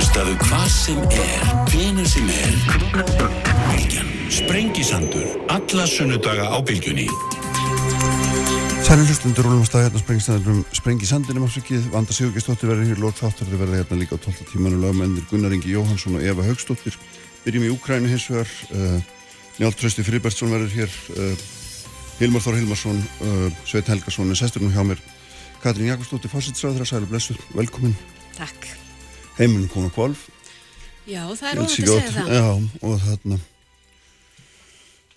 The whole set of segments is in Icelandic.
Hlustaðu hvað sem er, hvenu sem er. Bilgjan. Sprengisandur. Alla sunnudaga á Bilgjunni. Sæli hlustundur Rólum stað hérna sprengisandunum Sprengi sandinum afsökið, Vanda Sigurgestóttir verður hér lók þáttur verða hérna líka á 12. tímanu lögmennir Gunnar Ingi Jóhansson og Eva Haugstóttir byrjum í Úkrænu hins vegar uh, Njálf Trösti Fribertsson verður hér uh, Hilmar Þór Hilmarsson uh, Sveit Helgarsson er sestur nú hjá mér Katrín Jakobsdóttir Fásinsráður Sæli blessu, velkomin Takk. Heiminn konu kvolf Já, það er óvægt að segja það. Já, og þarna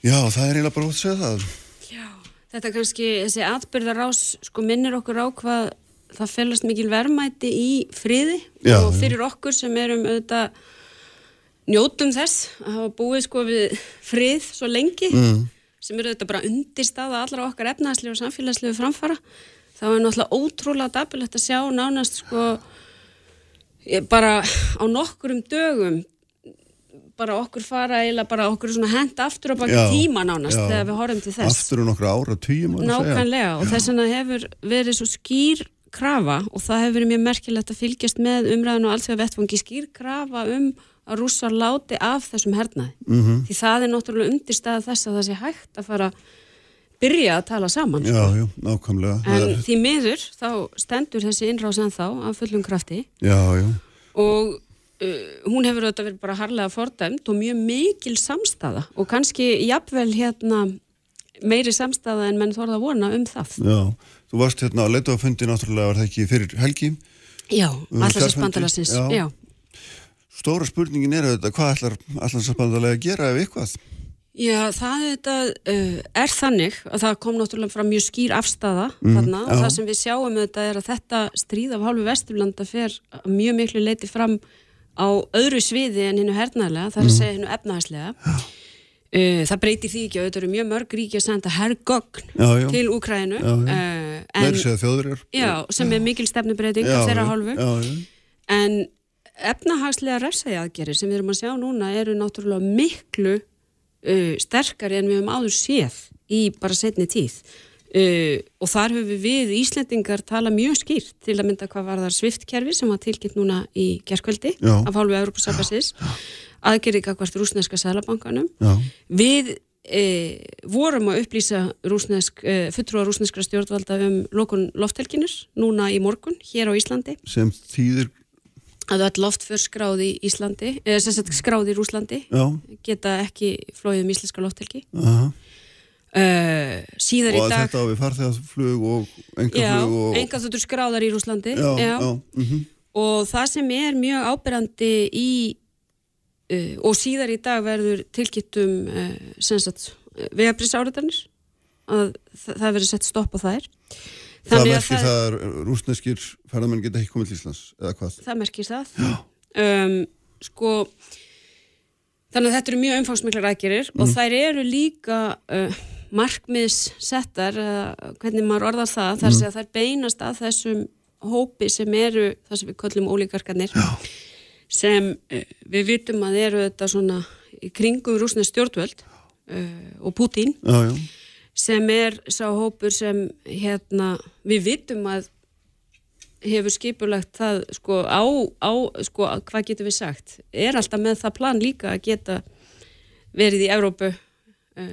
Já, það er eiginlega bara óvægt að segja það Já, þetta kannski, þessi atbyrðarás sko minnir okkur á hvað það fellast mikil verðmæti í friði Já, og já. fyrir okkur sem erum auðvitað njótum þess að hafa búið sko við frið svo lengi mm. sem eru auðvitað bara undirstaða allra okkar efnæðslegu og samfélagslegu framfara þá er náttúrulega ótrúlega dapilegt að sjá nánast sko ég- bara á nokkurum dögum bara okkur fara eiginlega bara okkur svona henda aftur á baki tíma nánast já. þegar við horfum til þess Aftur um nokkra ára, tíum Nákvæmlega og þess vegna hefur verið svo skýr krafa og það hefur verið mjög merkilegt að fylgjast með umræðinu og allt því að vettfangi skýr krafa um að rússar láti af þessum hernaði. mm Því það er náttúrulega undirstæða þess að það sé hægt að fara byrja að tala saman. Já, sko. já, nákvæmlega Það En er- því miður þá stendur þessi innráð sem þá af fullum krafti Já, já, og uh, hún hefur auðvitað verið bara harlega fordæmt og mjög mikil samstaða og kannski jafnvel hérna meiri samstaða en menn þorða að vona um það. já Þú varst hérna að leita á fundi náttúrulega var það ekki fyrir helgi Já, Um allarsasbandalarsins, fjarfundi, já. já. Stóra spurningin er auðvitað hvað ætlar allarsbandalega að gera ef eitthvað Já, það þetta, uh, er þannig að það kom náttúrulega fram mjög skýr afstafa Mhm, þarna. og það sem við sjáum þetta er að þetta stríð af hálfu Vesturlanda fer mjög miklu leiti fram á öðru sviði en hinnu hernaðlega, það er að segja hinnu efnaðslega. Uh, það breytir því ekki að auðvitað eru mjög mörg ríki að senda hergögn Já, já, til Úkrænu uh, já, sem er mikil stefnubreiting af þeirra hálfu. Já, já, En efnahagslega refsæði aðgerir sem við erum að sjá núna eru náttúrulega miklu uh, sterkari en við höfum áður séð í bara setni tíð. Uh, og þar höfum við Íslendingar tala mjög skýrt til að mynda hvað var þar sviftkerfi sem var tilkynnt núna í gerskvöldi Já. af hálfu Európa-Sabasis aðgerið kakvart rúsneska sælabankanum. Við e, vorum að upplýsa rúsnesk, e, fulltrúa rúsneskra stjórnvalda um lokun lofthelginus núna í morgun hér á Íslandi sem þýðir að öll loftför skráði í Íslandi, eða sem sagt skráði í Rúslandi, Já, geta ekki flóið um íslenska lofthelgi. Uh, síðar í Og að dag, þetta á við farþegarflug og engaflug og enga þúttur skráðar í Rúslandi, Já, já, mhm og það sem er mjög ábyrrandi í, uh, og síðar í dag verður tilkynntum uh, sem sagt, vegabrís áriðanir, að það, það verður sett stopp á þær. Það merkir það að rúsneskir ferðamenn geta ekki komið til Íslands eða hvað? Það merkir það. Um, sko þannig að þetta eru mjög umfangsmiklar aðgerir og Mm. þær eru líka uh, markmiðssettar uh, hvernig maður orðar það þar Mm. sé að þær beinast að þessum hópi sem eru það sem við köllum ólíkarkarnir sem uh, við vitum að eru þetta svona í kringum rúsnesk stjórnvöld uh, og Putin Já, já, sem er sá hópur sem hérna, við vitum að hefur skipulagt það sko á, á sko, hvað getum við sagt? Er alltaf með það plan líka að geta verið í Evrópu uh,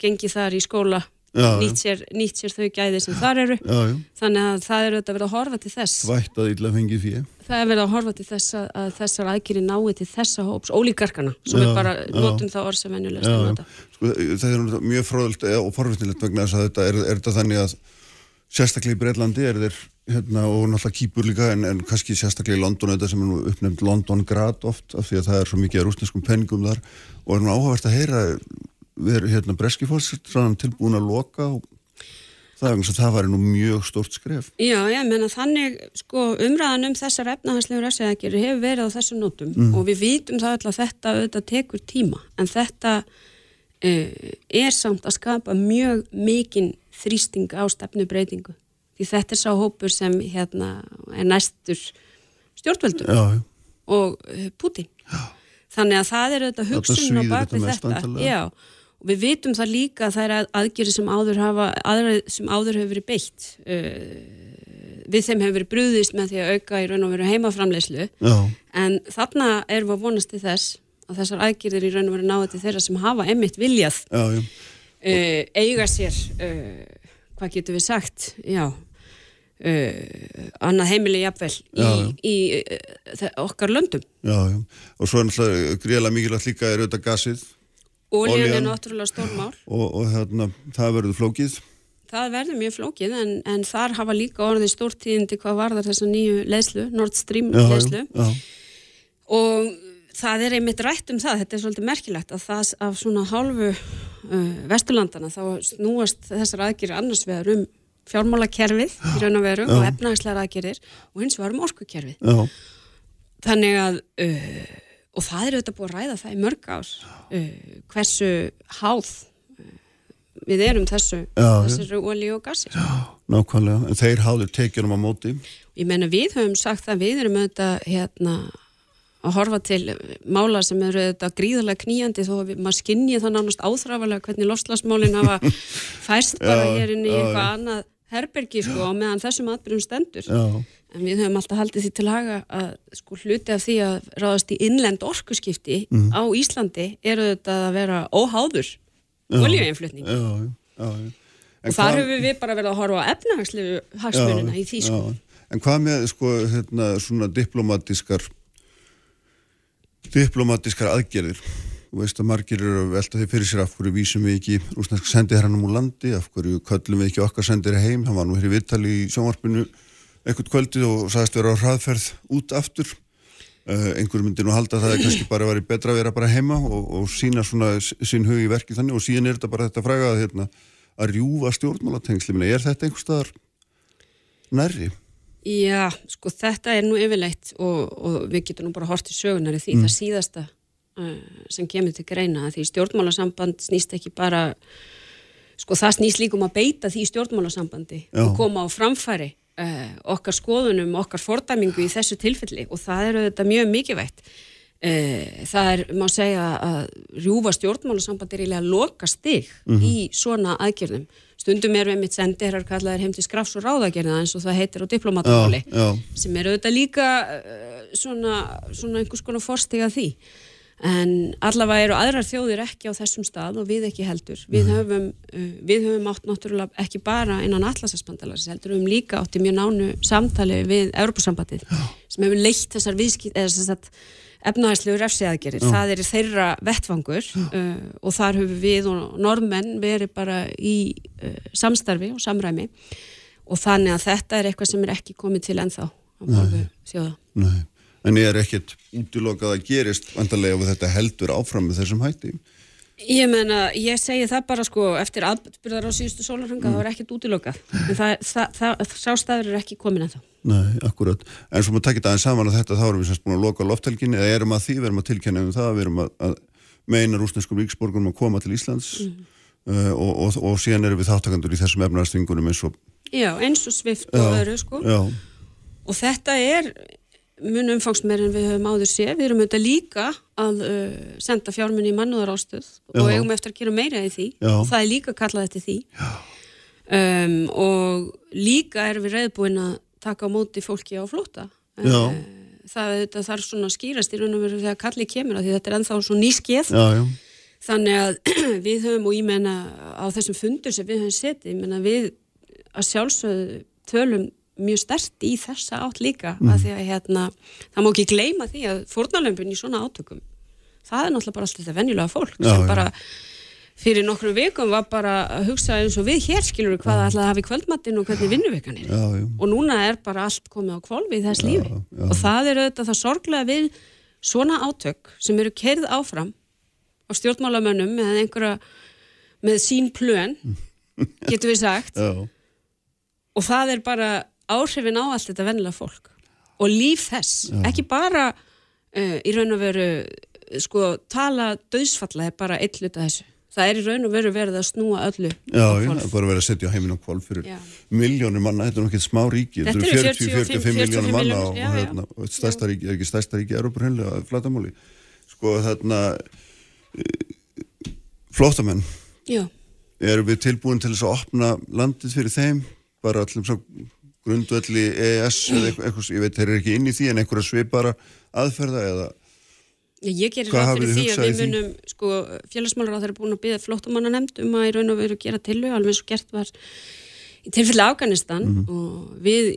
gengið þar í skóla Já, nýtt sér, nýtt sér þau gæði sem þar eru. Já, já. Þannig að það er auðvitað verið að horfa til þess. Vætt að illa fengið því það er verið að horfa til þess að, þessar aðgeri nái til þessa hóps, ólíkarkana sem Já, við bara já. notum það orð sem venjulegst Já, að já. nota Sko, það er mjög fróðult og forvittnilegt vegna þess að þetta er, er þetta þannig að sérstaklega í Breitlandi er þeir hérna, og náttúrulega kýpur líka en, en kannski sérstaklega í London þetta sem er nú uppnefnd London grad oft af því að það er svo mikið rúsneskum penningum þar og er nú áhugavert að heyra við erum hérna breski fórsettranan tilbúin að loka og það er eins og það var nú mjög stórt skref Já, ég menna þannig, sko, umræðan um þessar efnahagslegur refsæðakir hefur verið á þessum nótum Mm. og við vitum það öll að þetta auðvitað tekur tíma, en þetta uh, er samt að skapa mjög mikinn þrýsting á stefnubreitingu, því þetta er sá hópur sem hérna er næstur stjórnvöldum Já, já, og uh, Putin. Já. Þannig að það er auðvitað hugsunin á svíður bak þetta þetta. Já, og við vitum það líka að það er aðgerið sem áður hafa, sem áður hefur verið beitt. Uh, við þeim hefur verið brúðist með því að auka í raun og veru heimaframleyslu Já, en þarna erum við að vonast til þess að þessar aðgjörðir í raun og veru náða til þeirra sem hafa emitt viljað já, já, uh, eiga sér uh, hvað getur við sagt? Já uh, annað heimili jafnvel í, í uh, okkar löndum. Já, já. Og svo er náttúrulega greiðlega mikilvægt líka er auðvitað gasið Ólíun er náttúrulega stórmál. Og, og hérna, það verður flókið. það verður mjög flókið en, en þar hafa líka orðið stórtíðindi hvað varðar þessa nýju leyslu, Nord Stream Já, leyslu já, já, og það er einmitt rætt um það, þetta er svolítið merkilegt að það af svona hálfu uh, vesturlandana þá snúast þessar aðgerir annars vegar um fjármálakerfið í raun og veru og efnagslegar aðgerir og hins vegar um orkukerfið. Þannig að, uh, og það er auðvitað búið að ræða það í mörg ár, uh, hversu háð uh, við erum þessu, Já, já. þessari olíu og gassi. nákvæmlega. En þeir háður tekjunum á móti. Ég meina við höfum sagt að við erum auðvitað hérna að horfa til mála sem eru auðvitað gríðarlega knýjandi þó að við, maður skinnji það nánast áþrafalega hvernig lofslagsmálin hafa fæst bara Já, hér inn í já, eitthvað já. annað herbergi sko og meðan þessum atbyrjum stendur. Já, En við höfum alltaf haldið því til haga að sko hluti af því að ráðast í innlend orkuskipti Mhm. á Íslandi eru þetta að vera óháður. En Og þar höfum við bara verið að horfa á efnahagslegu hagsmunina í því sko. En hvað með sko, hérna, svona diplomatískar diplomatískar aðgerðir þú veist að margir eru að velta því fyrir sér af hverju vísum við ekki rúsnesk sendiherranum úr landi af hverju köllum við ekki okkar sendir heim hann var nú hér í viðtali í sjónvarpinu ekkert kvöldið og sagðist vera á hraðferð út aftur uh, einhverjum myndi nú halda að það er kannski bara verið betra að vera bara heima og, og sína svona sín hug í verki þannig og síðan er þetta bara þetta fræga að, hérna, að rjúfa stjórnmálatengsli Minna, er þetta einhver staðar nærri? Já, sko þetta er nú yfirleitt og, og við getum nú bara hort í sögunar í því það síðasta uh, sem kemur til greina því stjórnmálasamband snýst ekki bara sko það snýst líka um að beita því stjórnmálasambandi Já. og koma á framfæri uh, okkar skoðunum, okkar fordæmingu í þessu tilfelli. Og það eru þetta mjög mikilvægt. Uh, það er, má segja að rjúfa stjórnmálasamband er eiginlega loka stig í svona aðgerðum. Stundum erum við mitt sendiherrar kallaðir heim til skrafs og ráðagerða eins og það heitir á diplomatáli sem er auðvitað líka uh, svona, svona einhvers konar forstiga því en allavega eru aðrar þjóðir ekki á þessum stað og við ekki heldur. Við höfum, uh, við höfum átt náttúrulega ekki bara innan allarsasbandalags heldur við höfum líka átt í mjög nánu samtali við Europasambandið sem hefur leitt þessar viðskipt eða þess að efnahæslegu refsiðaðgerir, það er þeirra vettfangur uh, og þar höfum við og norðmenn verið bara í uh, samstarfi og samræmi. Og þannig að þetta er eitthvað sem er ekki komið til ennþá á borðu þjóða. nei En ég er ekkert útilokað að gerist vandarlega ef þetta heldur áfram með þessum hætti. Ég meina, ég segi það bara sko eftir aðbyrðar á síðustu sólarhanga Mm. það var ekkert útilokað, en það, það, það, sástæður er ekki komin ennþá. Nei, akkurat. En svo maður takkit aðeins saman að þetta, þá erum við semst búin að loka lofthelginni, eða erum að því, við erum að tilkynna um það, við erum að, að meina rúsneskum ríksborgunum að koma til Íslands uh, og, og, og síðan erum við þáttakandur í þessum efnaðarstingunum eins og... Já, eins og svift og öru sko. Já, Og þetta er mun umfangsmeir en við höfum áður séð. Við erum auðvitað líka að uh, senda fjármunni í mannúðarástöð og eigum eftir að gera meira í því. Já. Það er líka kallað eftir því. Um, og líka erum við reyðbúin að taka á móti fólki á flóta. Uh, það auðvitað þarf svona að skýrast í raun og veru þegar kalli kemur að því þetta er ennþá svo nýskeið. já, já, Þannig að við höfum og ég menna á þessum fundur sem við höfum setið, ég menna við að sjálfsögðu tölum mjög stert í þessa átt líka Mm. að því að hérna, það má ekki gleyma því að fórnalömpun í svona átökum það er náttúrulega bara alltaf þetta venjulega fólk Já, sem já. bara fyrir nokkrum vikum var bara að hugsa eins og við hér skilur hvað það ætlaði að hafa í kvöldmattin og hvernig vinnuvikan er já, og núna er bara allt komið á kvolfi í þess lífi. og það er auðvitað það sorglega við svona átök sem eru kerð áfram á stjórnmálamönnum með einhverja með sín plön getur við sagt. Og það er bara áhrifin á allt þetta vennilega fólk og líf þess, ekki bara uh, í raun og veru sko tala döðsfalla er bara eitt hluta þessu, það er í raun og veru verið að snúa öllu já, já, hvolf. það er bara verið að setja heiminn á kvolf fyrir Já. miljónir manna, þetta er nokkið smá ríki, Þetta eru eru 40-45 miljónir 45 manna og, já, já. hérna, og stærsta ríki, er ekki stærsta ríki Európa hreinlega, flatamáli. Sko þarna, e, flótamenn, Já, erum við tilbúin til þess að opna landið fyrir þeim, bara allum svo grundvelli EES eða eitthvað, ég veit, þeir eru ekki inn í því en einhverja svipara aðferða eða Ég gerir ráð fyrir því að við munum, sko, félagsmálar á þeirra búin að byggja flóttamanna nefnd um að í raun og veru gera tillu, alveg og gert var í tilfelli Afganistan. Mhm. og við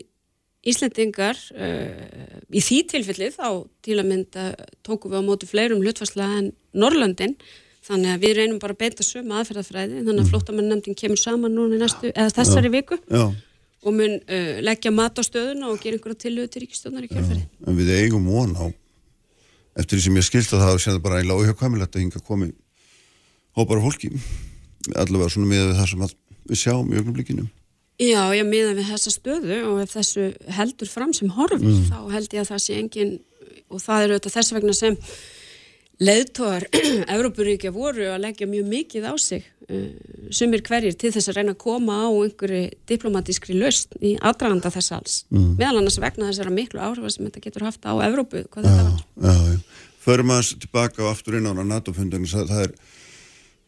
Íslendingar uh, í því tilfelli þá til að mynda tókum við á móti fleirum hlutfarsla en Norrlöndin þannig að við reynum bara að beita sömu aðferðafræði þannig Mhm. að flóttamanna nefndin kemur saman núna í næstu, eða þessari viku. Já, og mun uh, leggja mat á stöðuna og gera einhverja tillu til ríkistjónar í kjörfæri. en við eigum von á eftir því sem ég skilt að það sé það bara eiginlega óhjákvæmilegt að hinga komi hópar fólki. Allavega svona með það sem við sjáum í augnablikinu. Já, ég miða við þessa stöðu og ef þessu heldur fram sem horfir þá held ég að það sé engin og það er auðvitað þess vegna sem leiðtóar Európuríkja voru að leggja mjög mikið á sig uh, sumir hverjir til þess að reyna að koma á einhverju diplomatískri löst í aðdraganda þess alls. Meðal annars vegna þessara miklu áhrifa sem þetta getur haft á Európu hvað þetta var. Já, já. Förum aðeins tilbaka og aftur inn á NATO-fundunum, það, er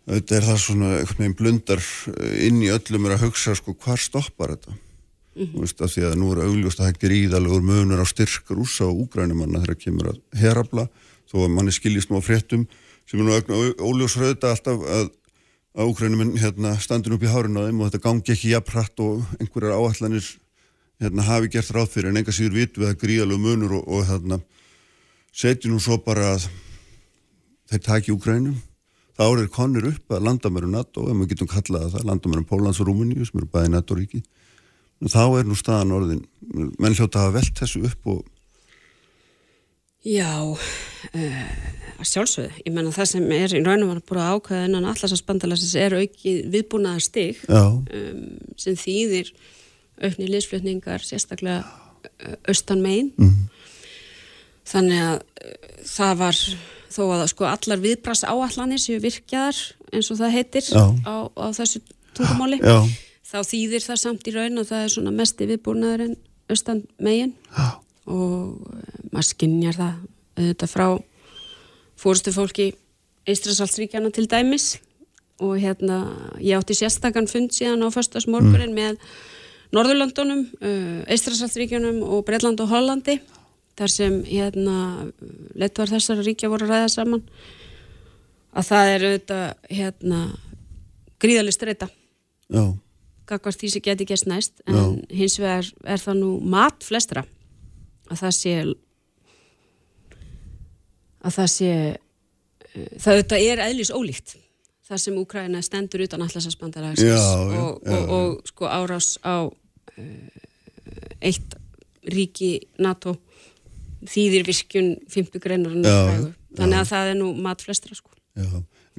þetta er það svona einhvern veginn blundar eh, inn í öllum er að hugsa sko hvar stoppar þetta? Þú veist að því að nú er augljóst að það er gríðalegur munur á styrk rúsa og úgrænumanna þegar kemur að herabla þó að manni skiljist nú á fréttum sem er nú ögn óljósröða alltaf að að úgrænumenn hérna standur upp í hárinu á þeim og þetta gangi ekki jafnrætt og einhverjar áallanir hérna hafi gert ráð fyrir en enga síður vitum við að gríðalegu munur og, og hérna setjum nú svo bara að þeir taki Úkrænum er þeir konir upp að landamærum NATO ef við getum kallað það, landamærum Pólans og Rúmeníu sem eru bæði NATO ríki þá er nú staðan orðin menn hljóta að hafa velt þessu upp og Já, uh, að sjálfsögðu. Ég menna það sem er í raunum var búin að ákvæða innan allarsasbandalasins er aukið viðbúnaðar stig um, sem þýðir aukni liðsflutningar sérstaklega uh, austan megin. Þannig að uh, það var þó að sko allar viðbras áallanir séu virkjaðar eins og það heitir á, á þessu tungumáli. já, Þá þýðir það samt í raun að það er svona mesti viðbúnaður en austan megin já, og maður skinnjar það auðvitað frá fórstu fólki Eistrasaltsríkjana til dæmis. Og hérna ég átti sérstakann fund síðan á föstasmorgunin með Norðurlandunum, Eistrasaltsríkjanum og Breitland og Hollandi þar sem hérna lettvar þessara ríkja voru að ræða saman. Að það er auðvitað hérna gríðaleg streyta já, gagvart því sem geti gæst næst. En hins vegar er það nú mat flestra að það sé að það sé eh, það auðvitað er eðlis ólíkt það sem Úkraina stendur utan allarsasbandalagsins Já, já, og, já, og, og sko árás á uh, eitt ríki NATO þýðir virkjun 50 greinar Já, þannig að það er nú mat flestra sko. Já.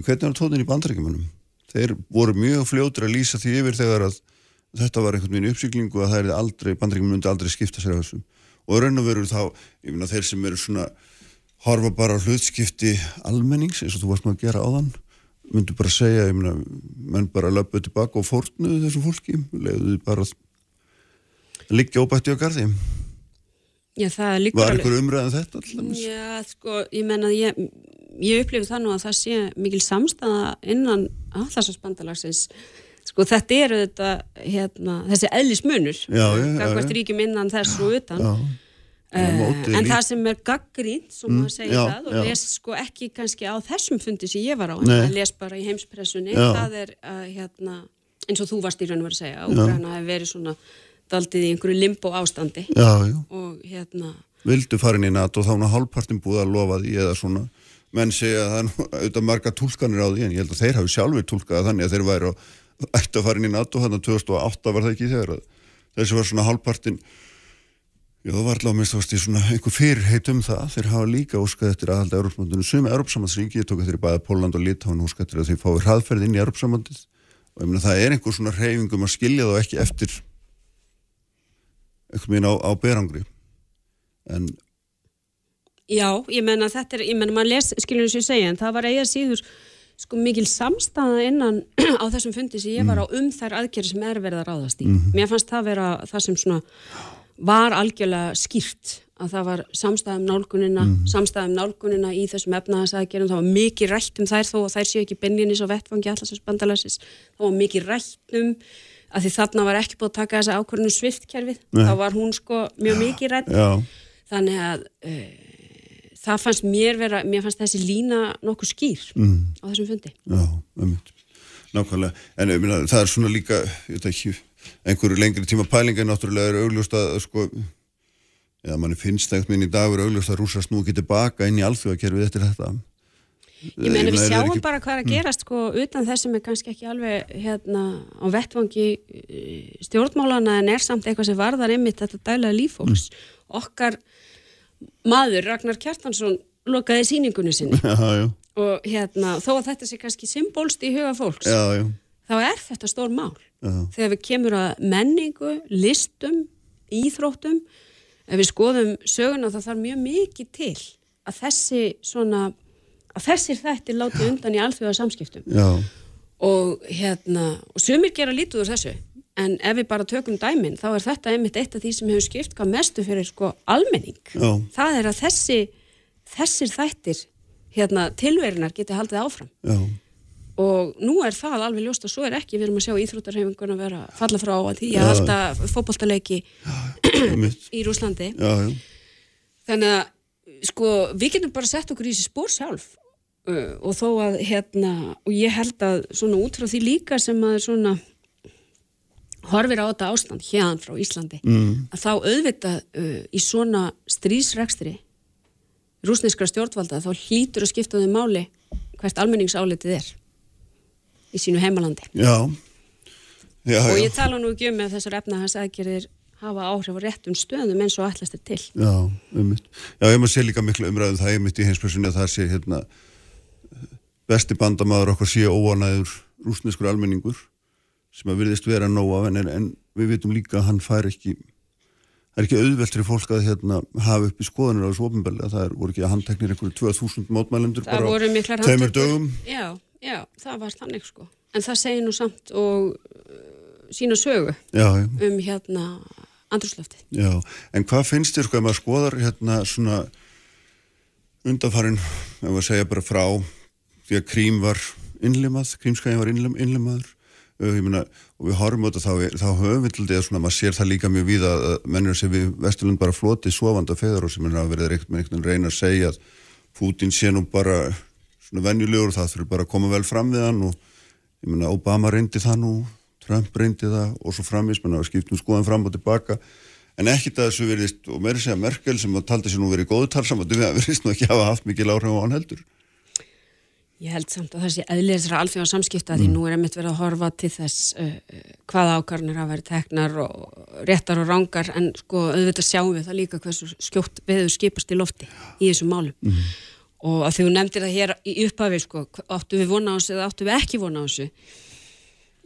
Hvernig er tónin í bandarækjumunum? Þeir voru mjög fljótur að lýsa því yfir þegar að þetta var einhvern veginn uppsýklingu að það er aldrei, bandarækjumunum myndi aldrei skipta sér af þessu og raun og veru þá, ég finna þeir sem eru svona horfa bara á hlutskipti almennings eins og þú varst nú að gera áðan myndu bara segja, ég meina menn bara löpuðu tilbaka og fórnuðu þessu fólki leiðuðu bara liggja óbætti á garði. Já, er var einhver umræðan þetta alltaf Já, sko, ég menna ég, ég upplifi það nú að það sé mikil samstæða innan allarsasbandalagsins sko þetta eru þetta hérna, þessi eðlismunur já. ríkjum innan þess og utan. Uh, á en það sem er gaggrínt sem maður segir já, það og já. les sko ekki kannski á þessum fundi sem ég var á en les bara í heimspressunni Já. það er að hérna eins og þú varst í raun og verið að segja að Úkraina hefur verið svona daldið í einhverju limbo ástandi og hérna vildu farin í NATO þá er hálfpartin búið að lofa því eða svona. Menn segja að það er auðvitað marga túlkanir á því en ég held að þeir hafi sjálfur túlkað þannig að þeir væri ætti að fara inn í NATO þannig að 2008 var það ekki þegar þessi var svona hálfpartin já það var minnst að í svona einhver fyrirheit um það. Þeir hafa líka óskað eftir aðhalda Európsamandinu sumi Európsamandsríki, ég tók eftir í bæða Póland og Litáin óskað eftir að þeir fái hraðferð inn í Európsamandið og ég meina það er einhver svona reyfingum að skilja þá ekki eftir einhvern veginn á, á berangri. En Já, ég menna þetta er, ég menna maður les, skilur þess að ég segja, en það var eiga síður sko mikil samstæða innan á þessum fundi sem ég var á um þær aðgerri sem er verið að ráðast í. Mér fannst það vera það sem svona var algjörlega skýrt að það var samstæðum nálgunina, samstæðum nálgunina í þessum efnaðasaðgerðum, það var mikið rætt um þær þó að þær séu ekki benninis á vettfangi allarsins bandalasis, það var mikið rætt um að því þarna var ekki búið að taka þessa ákvörðinu sviftkerfið, þá var hún sko mjög mikið rætt, þannig að uh, það fannst mér vera, mér fannst þessi lína nokkuð skýr mm. á þessum fundi. Já, umhund, nákvæmlega, en minna það er svona líka, ég veit ekki, einhverju lengri tíma pælinga náttúrulega er augljóst að sko, eða manni finnst ekkert minn í dag er augljóst að rúsast nú ekki tilbaka inn í alþjóðakerfið eftir þetta. Ég meina við sjáum ekki... bara hvað er að mm. gerast sko utan þessum er kannski ekki alveg hérna á vettvangi eh, stjórnmálana en er samt eitthvað sem varðar einmitt þetta dælega lífhóks. Mm. Okkar maður Ragnar Kjartansson lokaði síningunni sinni já, já. og hérna þó að þetta sé kannski symbolst í huga fólks já, þá er þetta stór mál. Þegar við kemur að menningu, listum, íþróttum, ef við skoðum söguna þá þarf mjög mikið til að þessi svona að þessir þættir láti undan í alþjóða samskiptum Já. og hérna og sumir gera lítið úr þessu en ef við bara tökum dæmin þá er þetta einmitt eitt af því sem hefur skipt hvað mestu fyrir sko almenning. Já. það er að þessi þessir þættir hérna tilverinar geti haldið áfram. Já. og nú er það alveg ljóst og svo er ekki. Við erum að sjá íþróttarhefingun að vera falla frá að því að alltaf fókbaltaleiki í Rúslandi þannig að sko við getum bara sett okkur í þessi spór sjálf. Uh, og þó að hérna og ég held að svona út frá því líka sem að svona horfir á þetta ástand hérna frá Íslandi mm. að þá auðvitað uh, í svona strísrekstri rúsneskra stjórnvalda þá hlýtur að skipta þau máli hvert almenningsálitið er í sínu heimalandi já. Já, og ég tala nú ekki um með þessar efnahagsaðgerir hafa áhrif á réttum stöðum eins og allast er til Já, ummitt. Já, ég maður sé líka miklu umræðum það ég mitt í heimspressunni að það sé hérna besti bandamaður okkur sé óanæður rúsneskur almenningur sem að virðist vera nóg af en, en við vitum líka að hann fær ekki það er ekki auðvelt fyrir fólk að hérna, hafa upp í skoðanir á þessu ofinbelga það er, voru ekki að handteknir einhverju 2000 mótmælendur það bara tveimur dögum. Já, já, það var þannig sko. En það segir nú samt og uh, sína sögu já, já. um hérna andrúslöfti Já, en hvað finnst þér sko ef maður skoðar hérna svona undanfarin, ef maður segja bara frá því að krím var innlimað, krímskæðin var innlim, innlimaður myna, og við horfum þetta þá, þá höfum við til því að svona, maður sér það líka mjög við að mennur sem við Vesturlund bara floti svovanda feður og sem er að verða reynd með einhvern veginn reyna að segja að Putin sé nú bara svona venjulegur og það þurfi bara að koma vel fram við hann og ég menna Obama reyndi það nú Trump reyndi það og svo framins menna skiptum skoðan fram og tilbaka. En ekkit að þessu verðist og meiri segja Merkel sem taldi sér nú verið góðutalsam að verðist nú ekki hafa haft mikið láhrif á hann heldur Ég held samt að það sé eðlirisra alþjóða samskipta mm. því nú er einmitt verið að horfa til þess uh, hvaða ákarnir að vera teknar og réttar og rángar en sko auðvitað sjáum við það líka hversu skjótt viður skipast í lofti í þessum málum mm. og að því þú nefndir það hér í upphafi sko, áttu við vona á þessu eða áttu við ekki vona á þessu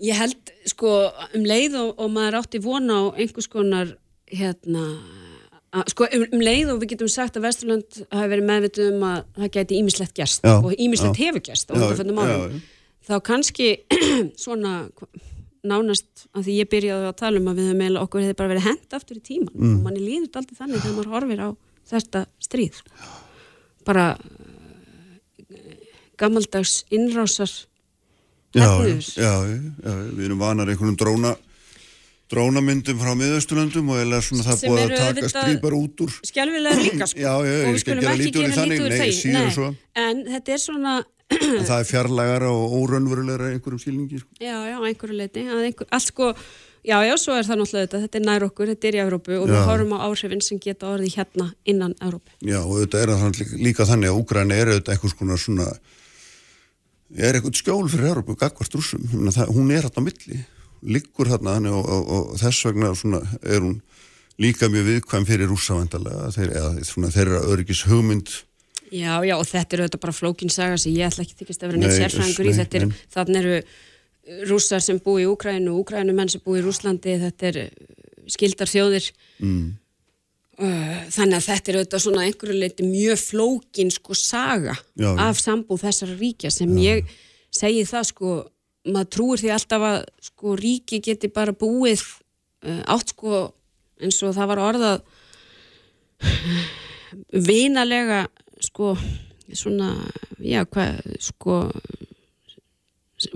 Ég held sko um leið og, og maður átti vona á einhvers konar hérna sko um, um leið og við getum sagt að Vesturland hafi verið meðvitið um að það geti ímislegt gerst já, og ímislegt hefur gerst á undanfjöndum árum þá kannski svona nánast að því ég byrjaði að tala um að við hefum meðal okkur hefði bara verið hend aftur í tíman mm. og manni líður alltaf þannig þegar maður horfir á þetta stríð. Bara gammaldags innrásar Já, já, já, við erum vanar einhvernum dróna drónamyndum frá miðausturlöndum og eða svona það búið að taka strýpar út úr skjálfilega líka sko. Já, já, og við skulum ekki gera lítið úr þeim. Nei, en þetta er svona það er fjarlægara og órönnverulegra einhverjum sílingi sko. já, já, einhverju leiti einhver, allt sko, já, já, svo er það náttúrulega þetta þetta er nær okkur, þetta er í Európu og já. við horfum á áhrifin sem geta orðið hérna innan Európu já, og þetta er líka, líka þannig að Úgræni er auðvitað einhvers konar svona er eitthvað skjól fyrir Európu gagvart rúsum, hún er á milli liggur hérna og, og, og þess vegna er hún líka mjög viðkvæm fyrir rúsavendalega þeir, þeirra öryggis hugmynd Já, já, og þetta er auðvitað bara flókinsaga sem ég ætla ekki þykist að vera neitt sérfræðingur í þetta er, þannig eru rússar sem búi í Úkrænu, Úkrænumenn sem búi í Rúslandi, þetta er skildar þjóðir mm. þannig að þetta er auðvitað svona einhverju leiti mjög flókin sko saga já, já. af sambúð þessara ríkja sem já. ég segi það sko maður trúir því alltaf að sko ríki geti bara búið uh, átt sko eins og það var orðað vinalega sko svona já hvað sko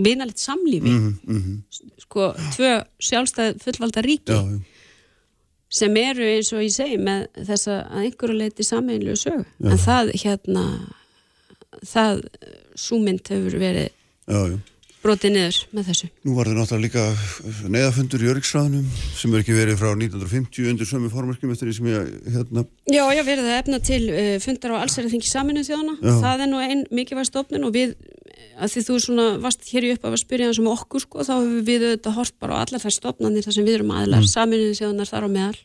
vinalegt samlífi sko, tvö sjálfstæð fullvalda ríki já, já. sem eru eins og ég segi með þessa að einhverju leiti sameinlu sög en það hérna það súmynd hefur verið já, já. Brotið niður með þessu Nú var það náttúrulega líka neðafundur í Öryggsræðunum sem er ekki verið frá 1950 undir sömu formerkjum eftir því sem ég hérna, Já, já, verið það efna til uh, fundar á allsæriðingi saminu þjóðana. Já. Það er nú einn mikilvæg stofnun og við, að því þú svona varst hér í upp af að spyrja hans um okkur, sko, þá hefur við auðvitað hort bara á allar þær stofnanir þar sem við erum aðlar, mm. saminu þjóðanar þar á meðal.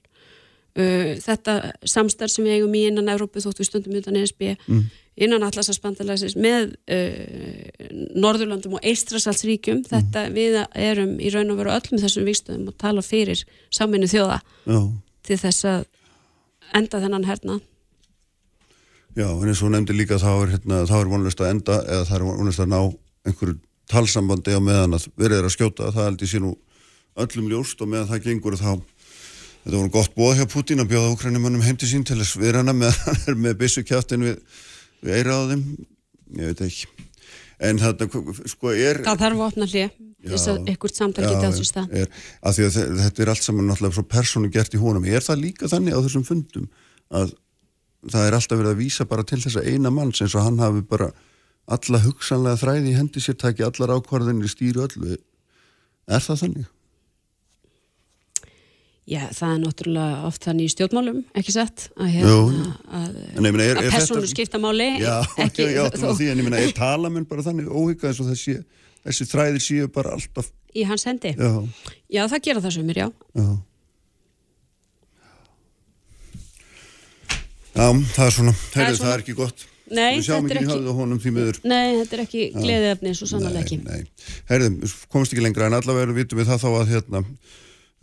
Uh, þetta samstarf sem við eigum í innan Evrópu þóttu við stundum utan ESB, mm. Innan allarsarspandalagsins með uh, Norðurlandum og Eistrasalsríkjum, þetta við erum í raun og veru öllum þessum vikstöðum og tala fyrir saminu þjóða já, til þess að enda þennan herna. já, en eins og nefndi líka þá er, hérna, þá er vonlust að enda eða það er vonlust að ná einhverju talsambandi á meðan að verið er að skjóta. Það held ég sé nú öllum ljóst og meðan það gengur þá þetta voru gott bóð hjá Putin að bjóða úkrænumönnum heim til sín til þess við hana með hann er með byssu kjáttin við, við eira á þeim ég veit ekki en þetta sko er Það þarf að opna hlið þess að einhvert samtal geti átt sér stað. er, að því að þe- þetta er allt saman náttúrulega svo persónu gert í honum er það líka þannig á þessum fundum að það er alltaf verið að vísa bara til þessa eina manns eins og hann hafi bara alla hugsanlega þræði í hendi sér taki allar ákvarðinni stýru öllu er það þannig? Já, það er náttúrulega oft þannig í stjórnmálum, ekki sett, að, hérna, að, ég að persónu þetta- skipta máli, Já, ekki, já, já, þó, því en ég meina, er talamenn bara þannig óhygga eins og þessi, þessi þræðir séu bara alltaf, í hans hendi. já, Já, það gera það sumir, já. já Já, það er svona, heyrðu, það er ekki gott Nei, þetta er ekki Nei, þetta er ekki gleðiðefni, svo sannlega ekki. Nei, nei. Herðum, komst ekki lengra en allavega vitum við það þá að hérna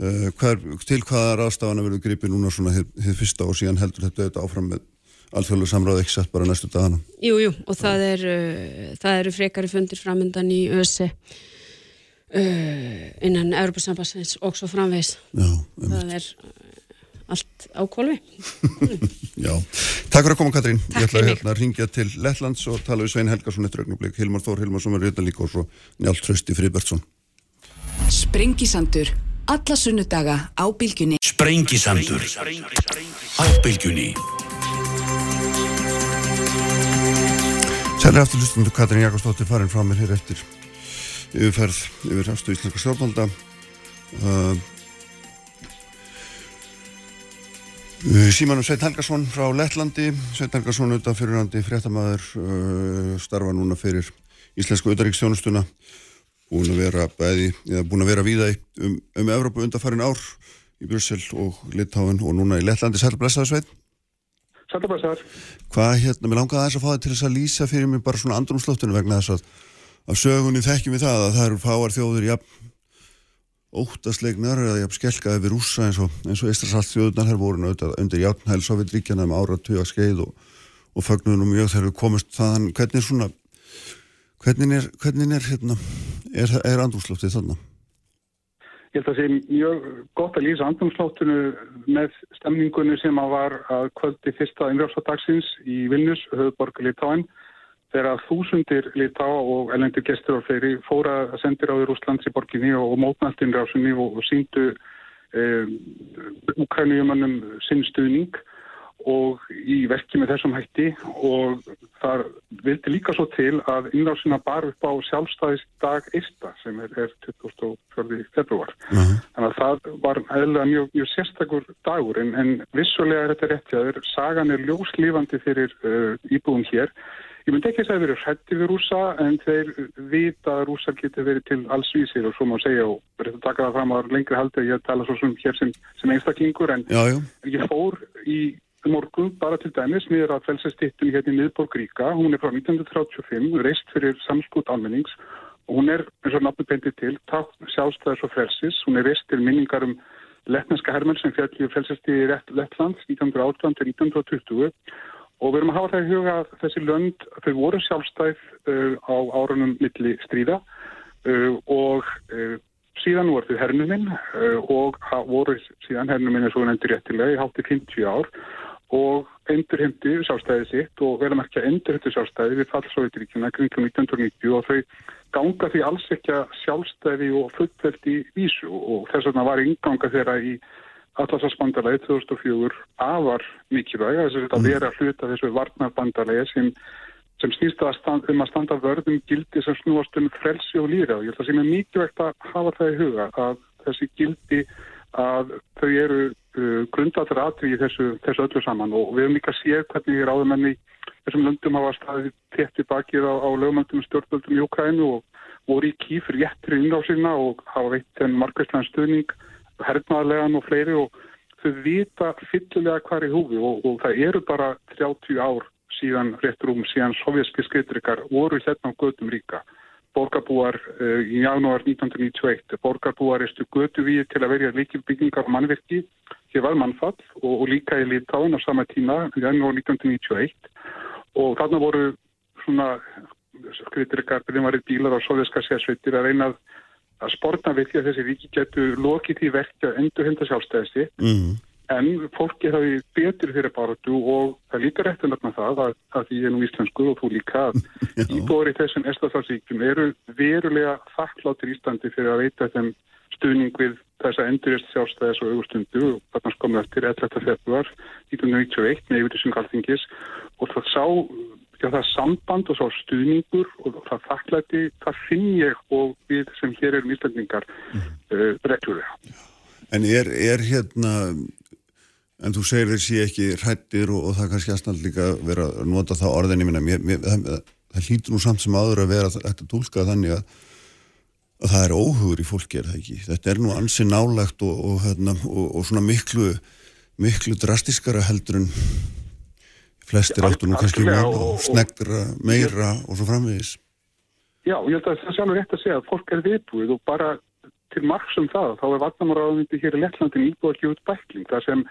hver, til hvaða ráðstafana verður gripið núna svona hið fyrsta og síðan heldur þetta auðvitað áfram með alþjóðlega samráð ekki sett bara næstu dagana. Jú, jú, og það, er, uh, það eru frekari fundir framöndan í ÖSI uh, innan Europasambassins og svo framvegs. Já, um, Það er allt á kolvi. já. Takk fyrir að koma Katrín. Takk Ég ætla fyrir mig. hérna að ringja til Lettlands og tala við Svein Helgason eftir augnublik. Hilmar Þór Hilmarsson verður hérna líka og svo Njálf Trausti Friðbertsson. Sprengisandur. Alla sunnudaga á bylgjunni. Sprengisandur. Á bylgjunni. Sælir aftur hlustundu Katrín Jakobsdóttir farin frá mér hér eftir yfirferð yfir afstu íslenska stjórnvalda. Uh, Símanum Sveit Helgason frá Lettlandi. Sveit Helgason utan fyrirhandi fréttamaður uh, starfa núna fyrir íslensku utaríkstjónustuna búin að vera bæði, eða búin að vera víða um, um Evrópu undarfærin ár í Brussel og Litáin og núna í Lettlandi. Sæl blessaður Sveit Sættabæsar, Hvað hérna, mér langaði aðeins að fá þig til þess að lýsa fyrir mig bara svona andrumslóttinu vegna þess að af sögunni þekkjum við það að það eru fáar þjóður jafn óttaslegnar eða jafn skelkaði við rússa eins og, eins og Eistras allt þjóðunar her voru auðvitað undir játnhæl Sovjetríkjana um áratuga skeið og, og fögnunum mjög þegar við komist þaðan. Hvernig er svona hvernig er, hvernig er hérna er, er andrumslóttið þarna? ég held að það sé mjög gott að lýsa andumsláttinu með stemningunni sem að var að kvöldi fyrsta innrjáfsadagsins í Vilnius, höfuborg Litáin, þegar þúsundir Litá og elendur gestur á fleiri fóra sendir á því Rúslands í borginni og, og mótnælt innrjáfsunni og, og síndu um, Ukrænijumannum sinn stuðning og í verki með þessum hætti og þar vildi líka svo til að innrásina bar upp á sjálfstæðisdag Eista sem er, er 24. februar. Þannig að það var eðlega mjög, mjög sérstakur dagur en, en vissulega er þetta rétt hjá þér. Sagan er ljóslífandi fyrir uh, íbúðum hér. Ég myndi ekki að það verið hrætti við rúsa en þeir vita að rúsar getur verið til alls vísir og svo má segja og verið að taka það fram að lengri haldi að ég tala svo sem hér sem, sem einstaklingur en Já, já, ég fór í morgun bara til dæmis niður að felsastittunni hérna í miðborg Ríka. Hún er frá 1935, reist fyrir samskút almennings og hún er, eins og nafnum beintið til, tátt sjálfstæðis og frelsis. Hún er reist til minningar um lettneska hermenn sem fjalli og felsasti í Lettland 1918 til 1920 og við erum að hafa það í huga að þessi lönd, þau voru sjálfstæð uh, á árunum milli stríða uh, og uh, síðan voru þau hernuminn uh, og voru síðan hernuminn eins og nefndir réttilega í hátti 50 ár og endurheimti sjálfstæði sitt og ekki að endurheimti sjálfstæði við fallsóðuríkjuna kringum 1990 og þau ganga því alls ekki að sjálfstæði og fullveldi vísu og þess vegna var ynganga þeirra í allarsvarsbandalagi 2004 afar mikilvæg. Þess að vera hluta þessu varnarbandalagi sem, sem snýst að stand, um að standa vörðum gildi sem snúast um frelsi og líra og ég held að sem er mikilvægt að hafa það í huga að þessi gildi að þau eru uh, grundatur aðri í þessu, þessu öllu saman. Og við höfum líka séð hvernig ráðumenni þessum löndum hafa staðið tett í bakið á, á lögumöndum stjórnvöldum í Ukrænu og voru í kýf réttir innrásina og hafa veitt þenn markværslega stuðning, hernaðarlegan og fleiri og þau vita fyllilega hvar í húfi. Og, og það eru bara 30 ár síðan rétt rúm síðan sovjerski skreitrikar voru hérna á gödum ríka borgarbúar uh, í janúar 1991. Borgarbúar erstu götu við til að verja líkilbyggingar og mannverki. Hér var mannfall og, og líka í Litáin á sama tíma í janúar 1991 og þarna voru svona skriðtrykar, byrjumvarið bílar og sovjerska sérsveitir að reyna að sportna við því að þessi ríki getur lokið í verkja endur henda sjálfstæðasti. Mm en fólki hafi betur fyrir baratu og það líka rétt að nefna það að, að því ég er nú íslensku og þú líka að íbúri þessum estafarsíkjum eru verulega þakkláttir Íslandi fyrir að veita þeim stuðning við þessa endurist sjálfstæðis og augustundu og þarna skomið eftir 11. februar 1991 með yfirlýsing alltingis og það sá já, það samband og sá stuðningur og það þakklæti, það finn ég og við sem hér erum íslendingar mm. uh, reglulega. En er, er hérna En þú segir þessi ekki hrættir og, og það kannski aðstæðan líka vera að nota það orðinni minna. Mér, mér, það, það hlýtur nú samt sem aður að vera þetta tólka þannig að, að það er óhugur í fólki, er það ekki? Þetta er nú ansi nálagt og, og, hérna, og svona miklu, miklu drastiskara heldur en flestir áttur nú kannski snegra meira og svo framvegis. Já, ég held að það er sjálfur rétt að segja að fólk er viðbúið og bara til margsum það, þá er vatnamáraðundi hér í Lettlandin íbúið að gefa út bækling. Það sem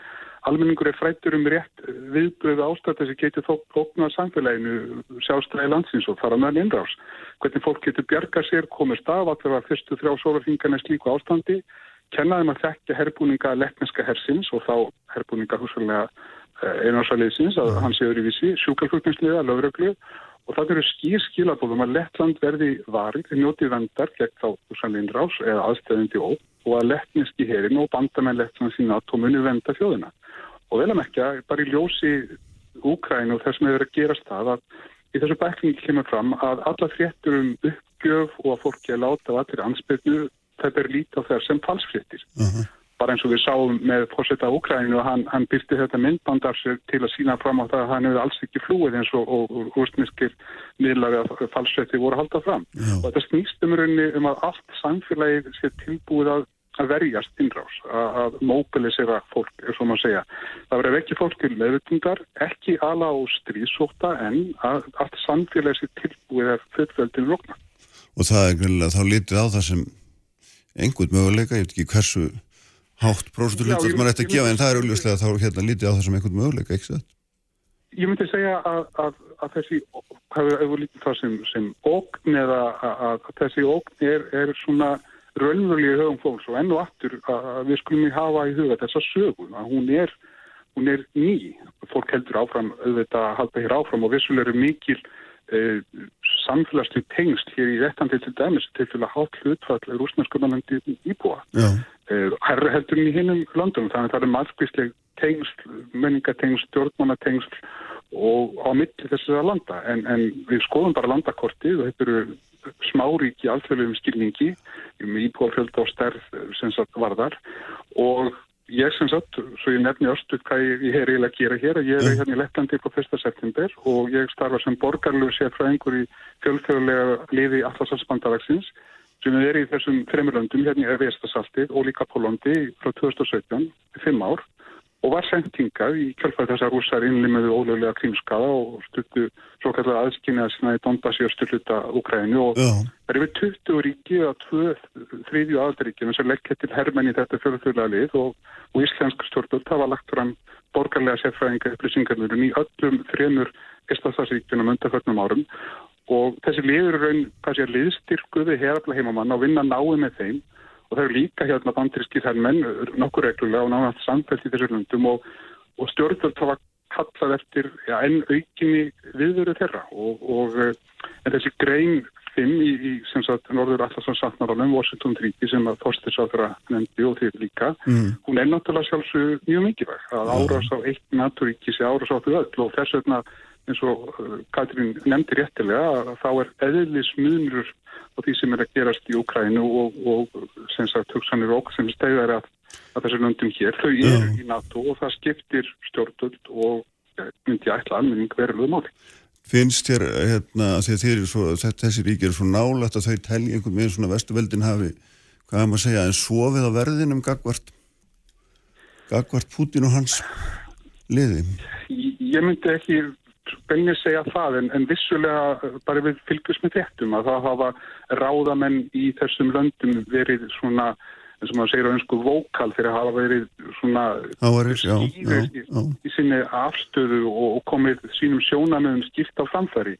almenningur er frættur um rétt viðbröðu ástætti sem getur þóknað samfélaginu sjálfstæði landsins og fara meðan innrás. Hvernig fólk getur bjarga sér, komist af að það var fyrstu þrjá sólarfingarna slíku ástandi, kennaðum að þekkja herbúninga lettneska hersins og þá herbúninga húsfælega eh, einásaliðsins að hans er öðruvísi, sjúkalflutningsliða, lögreglu og það eru skýr skilabóðum að Lettland verði varið, njótið vendar gegn þá húsfælega innrás eða aðstæðandi óp og að lettneski herin og bandamenn lettland sína að tómunni venda þjóðina og vel að mekja, bara í ljósi Úkræn og þess með þeirra gerast það að í þessu bæklingi kemur fram að alla fréttur um uppgjöf og að fólki að láta á allir ansbyrnu þetta er lítið á þær sem falsfréttir. Uh mhm. -huh. Bara eins og við sáum með fórsetta Úkræninu og hann, hann byrti þetta myndbandar til að sína fram á það að hann hefur alls ekki flúið eins og úrstmiskir miðlaði að falsfrétti voru að halda fram. Uh -huh. Og þetta snýst um rauninni um að allt samfélagið sé tilbúið að að verjast innrás, að mobilisera fólk, er svo maður að segja. Það verður ekki fólk til meðutundar, ekki ala á stríðsóta en að allt samfélagsi tilbúið er fullveldin rókna. Og það er grunlega þá litið á það sem einhvern möguleika, ég veit ekki hversu hátt prósturlutur maður ætti að gefa, en það er auðvitað þá hérna litið á það sem einhvern möguleika, ekki það? Ég myndi segja að, að, að þessi, hefur auðvitað það sem, sem ógn eða að, að þessi ógn er, er svona raunverulega höfum fólks og enn og aftur að við skulum hafa í huga þessa sögum að hún er, hún er ný. Fólk heldur áfram auðvitað að halda hér áfram og vissulega eru mikil eh, samfélagslu tengst hér í réttandi til dæmis til að hafa hlutfall rúsnarskumanandi íbúa. Eh, herra heldur í hinnum landum þannig að það er margvísleg tengst, menningatengst, stjórnmannatengst og á milli þessara landa en, en við skoðum bara landakortið og þetta eru smáríki alþjóðlegum skilningi um íbúafjölda og stærð sem sagt varðar og ég sem sagt, svo ég nefni östu hvað ég, ég er eiginlega að gera hér, ég er hérna í Lettlandi på 1. september og ég starfa sem borgarlegu sér frá einhver í fjölþjóðlega liði Allarshalsbandalagsins sem er í þessum fremurlöndum hérna í Vestasaltið og líka Pólandi frá 2017, fimm ár og var sendt hingað. Í kjálfæð þessar rúsar innlimuðu ólögulega krímskaða og stuttu svo kallar aðskynjaði sinna í Donbass í östulluta Ukrænu og það er yfir 20 ríki að þriðju aðaldaríkjum sem leggja til hermenn í þetta fjölþjóðlega lið og, og íslensk stjórnvöld hafa lagt fram borgarlega sérfræðinga upplýsingarnurinn í öllum þremur Íslandsríkjunum undarförnum árum. Og þessi liður raun, hvað sé, liðstyrkuði herafla heimamann og vinna náðu með þeim og það eru líka hérna bandriski þær menn nokkur reglulega og náðast samfælt í þessu löndum og, og stjórnvöld hafa kallað eftir ja, enn aukinni viðveru þeirra og, og en þessi grein 5 í, í sem sagt Norður Allarsson Sandnarálum, Washington 30 sem að Þorstisáþra nefndi og þeir líka mm. hún er náttúrulega sjálfsög mjög mikilvæg að árás á eitt naturíki sé árás á þau öll og þess vegna eins og Katrín nefndi réttilega að þá er eðlis munur á því sem er að gerast í Ukrænu og, og sem sagt hugsanir okkur sem stegðar að, að þessu löndum hér, þau eru yeah. í NATO og það skiptir stjórnvöld og myndi ætla almenning verulega máli. Finnst þér hérna, svo, þessi ríkir er svo nálægt að þau telji einhvern veginn svona vestuveldin hafi, hvað er maður að segja, en sofið á verðinum gagvart, gagvart Putin og hans liði? Ég myndi ekki beinir segja það en, en vissulega bara við fylgjum með þettum að það hafa ráðamenn í þessum löndum verið svona eins og maður segir á einsku vókal fyrir að hafa verið svona Ávaris, já, já, í, í sinni afstöðu og, og komið sínum sjónamöðum skipt á framfæri.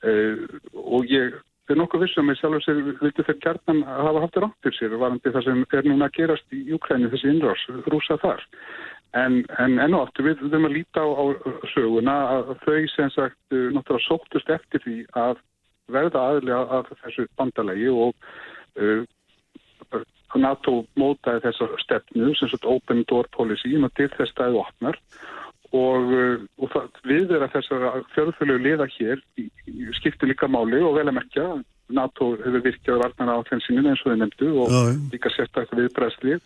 Uh, og ég er nokkuð vissum með sjálf sér viltu þeir kjarnan að hafa haft ráttir sér varandi það sem er núna að gerast í Júkræni þessi innrás, rúsa þar En, en enn og aftur við þurfum að líta á, á söguna að þau sem sagt uh, náttúrulega sóttust eftir því að verða aðlega af þessu bandalegi og uh, NATO mótaði þessar stefnu sem sagt open door policy um að til þess staðu opnar. Og, uh, og það, við erum þessar fjörðfjölu liða hér í, í skipti líka máli og vel að merkja. NATO hefur virkjað varnar á þensinin eins og þau nefndu og líka sérstaklega viðbræðsli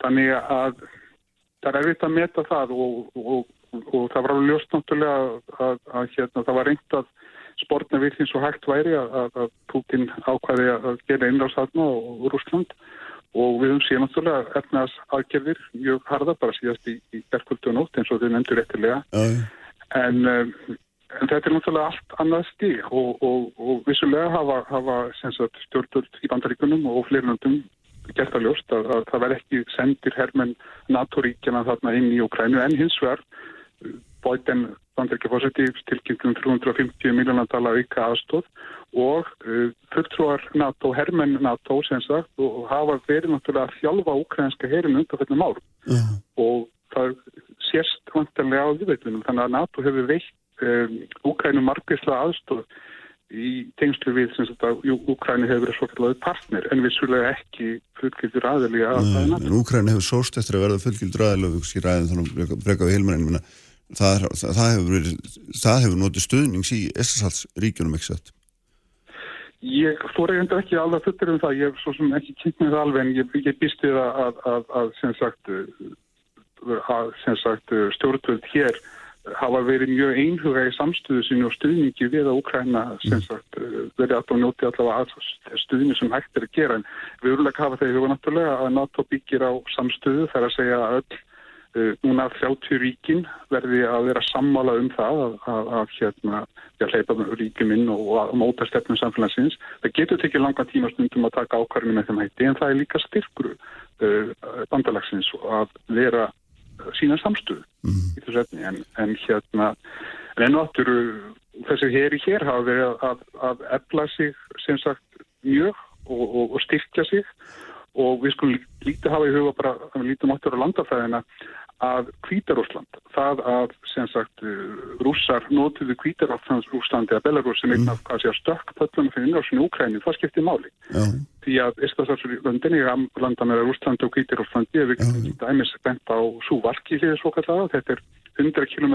þannig að það er erfitt að meta það og, og, og, og það var alveg ljóst náttúrulega að, að, að hérna, það var reynd að sportna við því svo hægt væri að, að Putin ákvæði að gera innráðsatna og Rúsland og við höfum síðan náttúrulega efnaðs aðgerðir mjög harða bara síðast í, í bergkvöldu og nótt eins og þau nefndur eftirlega uh. en, um, en þetta er náttúrulega allt annað stík og vissulega hafa, hafa stjórnvöld í bandaríkunum og flirnöndum gert að ljóst að, að það verð ekki sendir herrmenn NATO-ríkjana þarna inn í Ukrænu en hins vegar bóiten bandaríkjafósiti tilkynntum 350 miljónar dala auka aðstóð og uh, fulltrúar NATO, herrmenn NATO sem sagt og hafa verið náttúrulega að þjálfa ukrænska herrin undan þetta mál uh. og það sérst vantarlega á viðveitunum þannig að NATO hefur veitt um, Ukrænu margvísla aðstóð í tengslu við sem sagt að Úkræni hefur verið svokallega partner en vissulega ekki fullgildur aðili að það er Úkræni hefur sóst eftir að verða fullgildur aðili og við ræðum þannig að breyka við heilmennin það, það hefur verið það hefur notið stuðnings í SSHs ríkjunum ekki sett Ég fór eiginlega ekki alveg fullir um það, ég er svo sem ekki kynnt með það alveg en ég, ég býst við að, að, að, að sem sagt, sagt stjórnvöld hér hafa verið mjög einhuga í samstöðu sínu og stuðningi við að Úkræna sem sagt verið að njóti allavega stuðni sem hægt er að gera en við að hafa þegar við náttúrulega að NATO byggir á samstöðu þar að segja að öll uh, núna 30 ríkin verði að vera sammála um það að, að, að hérna að hleypa ríkum inn og að móta stefnum samfélagsins. Það getur tekið langa tíma stundum að taka ákvarðinu með þeim hætti en það er líka styrkru uh, bandalagsins að vera sína samstöðu mm. í þessu efni en, en hérna en enn og aftur þessi heri hér hafa verið að, að efla sig sem sagt mjög og, og, og styrkja sig og við skulum lítið hafa í huga bara að við lítum áttur á landafæðina að Kvítarúsland, það að sem sagt rússar notuðu Kvítarúslands Rúslandi að Belarus sem einn af hvað sé að stökk pöllunum fyrir innrásin í Úkræni, það skiptir máli Já. Því að Íslandsarslundinni landa með Rúslandi og Kvítarúslandi ef við getum dæmis bent á Súvalki hér svo kallega, þetta er 100 km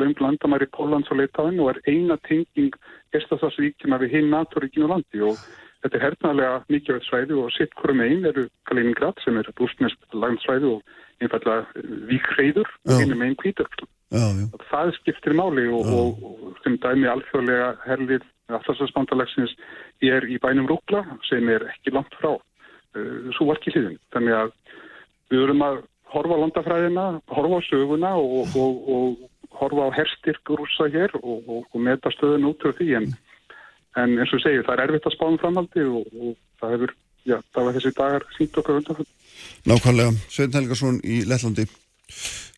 löng landamæri Pólans og Leitaðin og er eina tenging Íslandsarslíkina við hinn NATO-ríkinu landi. Og þetta er hernaðlega mikilvægt svæði og sitt hverjum einn eru Kaliningrad sem er rúsnest landsvæði og einfallega vikreiður innum einn kvítöksl. Það skiptir máli og, og, og sem dæmi alþjóðlega herlið aftalsansbandalagsins er í bænum Rúkla sem er ekki langt frá uh, svo varki hlýðin. Þannig að við verum að horfa á landafræðina, horfa á söguna og, og horfa á herstyrk rúsa hér og meta stöðun út frá því. En, en eins og segju það er erfitt að spána um framhaldi og það hefur, já, það var þessi dagar sínt okkar undan þetta. Nákvæmlega, Svein Helgarsson í Lettlandi.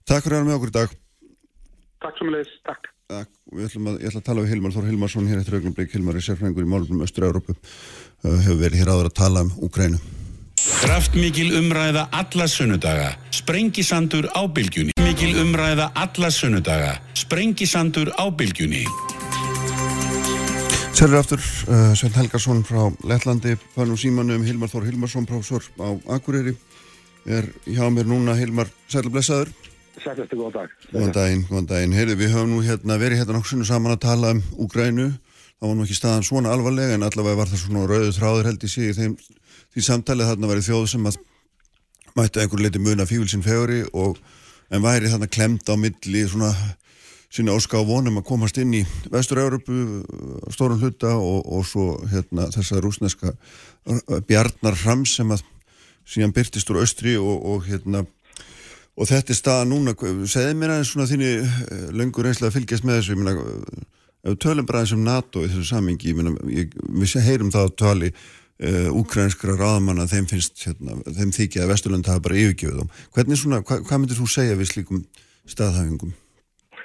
Takk fyrir að vera með okkur í dag. Takk sem leðis, takk Takk, við ætlum að, ég ætla að tala við Hilmar Þór Hilmarsson hér eftir augnum bleik Hilmar er sérfræðingur í málunum Östur-Európu uh, hefur verið hér áður að tala um Úkrænu Kraftmikil umræða alla sunnudaga. Sprengisandur á bylgjunni. Mikil umræða alla sunnudaga. Sprengisandur á bylgjunni. Sælur aftur, uh, Svein Helgarsson frá Lettlandi, fannum símanum Hilmar Þór Hilmarsson, professor á Akureyri er hjá mér núna Hilmar Sælur Blessaður. Sætlastu, góðan dag. Góðan daginn, góðan daginn. Heyrðu, við höfum nú hérna verið hérna nokkur sunnu saman að tala um Úgrænu. Það var nú ekki staðan svona alvarlega en allavega var það svona rauðu þráður held í sig í þeim, því samtalið þarna væri þjóð sem að mætti einhver leiti muna fívilsinn feguri og en væri þarna klemt á milli svona sína óska á vonum að komast inn í Vestur-Európu stórum hluta og, og svo hérna þessa rúsneska bjarnar fram sem að síðan byrtist úr austri og, og hérna og þetta er staða núna, segði mér aðeins svona þínu löngur einslega að fylgjast með þessu, ég meina ef við tölum bara eins um NATO í þessu samingi ég meina, ég, við heyrum það á tali uh, úkrænskra ráðamanna þeim finnst, hérna, þeim þykja að Vesturland hafa bara yfirgjöfuð þá. Hvernig svona, hva, hvað myndir þú segja við slíkum staðhæfingum?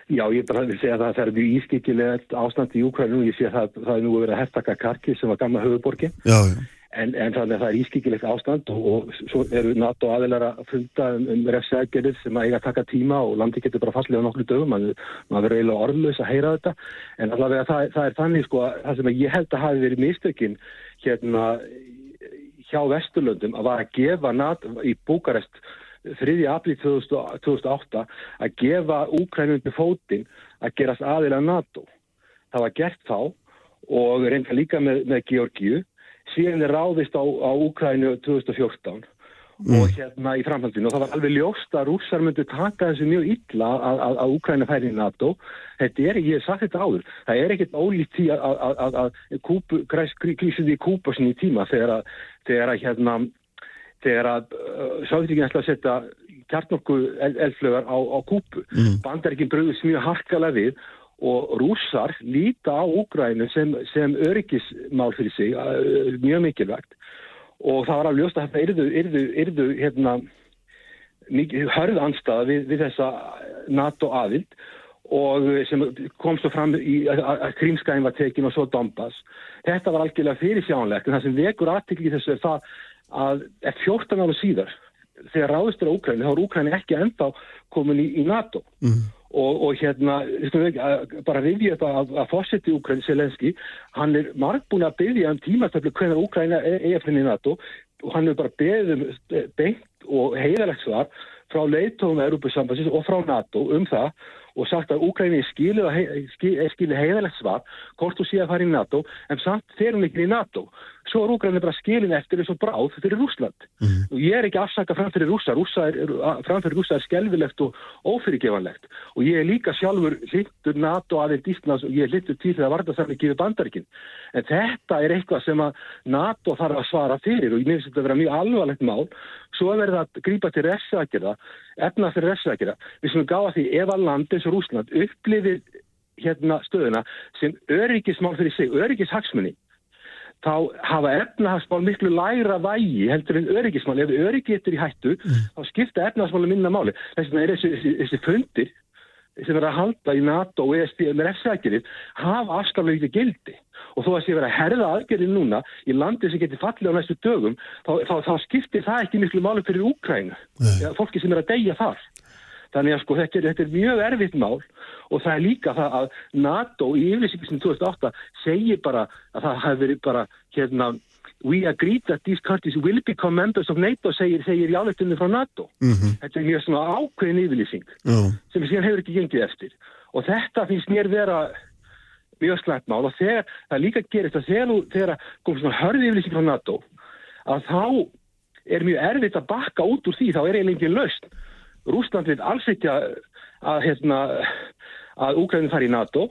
Já, ég bara vil segja að það er mjög ískikilegt ástand í Úkrænum, ég sé að það, það er nú að hertaka Karki sem var gamla höfuborgin Já, já. En, en þannig að það er ískikilegt ástand og, og svo eru NATO aðeinar að funda um, um refsækjarir sem að eiga að taka tíma og landi getur bara fastlega nokkru dögum, Man, maður verður eiginlega orðlaus að heyra þetta, en allavega það, það er þannig sko að það sem ég held að hafi verið mistökin hérna hjá Vesturlöndum að var að gefa NATO í Búkarest 3. april 2008 að gefa Úkrænundi fótinn að gerast aðeina NATO. Það var gert þá og reynda líka með, með Georgiu síðan er ráðist á, á Úkrænu 2014 mm. og hérna í framhaldinu og það var alveg ljóst að rússar myndi taka þessu mjög illa að, að, að Úkræna færi í NATO þetta er, ég hef sagt þetta áður það er ekkert ólíkt því að, að krísið í Kúpa sinni í tíma þegar að þegar að hérna þegar að uh, Sáþríkinn ætla að setja kjartnokku eldflögar á, á Kúpu mm. bandaríkinn bröðist mjög harkalega við og rússar líta á Úgrænu sem, sem öryggismál fyrir sig, mjög mikilvægt og það var alveg ljóst að þetta yrðu, yrðu, hérna, hörð anstaða við, við þessa NATO aðild og sem kom svo fram í að Krímskæðin var tekin og svo Donbass. Þetta var algjörlega fyrir sjánlegt en það sem vekur aðtikli þessu er það að 14 ára síðar þegar ráðist er á Úgræni þá er Úgræni ekki enda komin í, í NATO. Mm. Og, og hérna, bara rifja þetta að, að fórseti Úkræni Selenski, hann er margbúin að byggja um tímastöflu hvernig Úkræna er efrinni NATO. Og hann er bara beðið um beint og heiðalegt svar frá leitóðum Európusambansins og frá NATO um það og sagt að Úkræni er skilið heiðalegt svar hvort þú sé að fara í NATO en samt fer hún ekki í NATO svo er Úkræni bara skilin eftir eins og bráð fyrir Rúsland mm. og ég er ekki afsaka framfyrir rúsa, rúsa er, framfyrir rúsa er skelvilegt og ófyrirgevanlegt og ég er líka sjálfur hlittur NATO aðeins Íslands og ég er hlittur til þegar varða þarf ekki við bandarikinn en þetta er eitthvað sem að NATO þarf að svara fyrir og ég nefnist þetta að vera mjög alvarlegt mál. Svo er verið að grípa til refsakera efna fyrir refsakera við sem gáða því ef að land eins og Rúsland upplifir hérna stöðuna sem öryggismál fyrir sig, öryggishagsmunni þá hafa efnahagsmál miklu læra vægi heldur en öryggismál. Ef öryggi getur í hættu, mm. þá skipta efnahagsmáli minna máli. Þess vegna er þessi, þessi, þessi fundir sem er að halda í NATO og ESB með refsækjurinn hafa afskaflega ekki gildi. Og þó að sé vera að herða aðgerðin núna í landi sem getur fallið á næstu dögum, þá, þá, þá skiptir það ekki miklu máli fyrir Úkrænu. Fólki sem er að deyja þar. Þannig að sko þetta er, þetta er mjög erfitt mál og það er líka það að NATO í yfirlýsingisinu 2008 segir bara að það hefur verið bara hérna We agree that these countries will become members of NATO segir, segir í áleitunni frá NATO. Mm -hmm. Þetta er mjög svona ákveðin yfirlýsing mm. sem síðan hefur ekki gengið eftir og þetta finnst mér vera mjög slæmt mál og þegar það líka gerist að þegar, þegar kom svona hörði yfirlýsing frá NATO að þá er mjög erfitt að bakka út úr því þá er eiginlega engin lausn Rúsland vil alls ekki að, að, hérna, að Úkrænin fari í NATO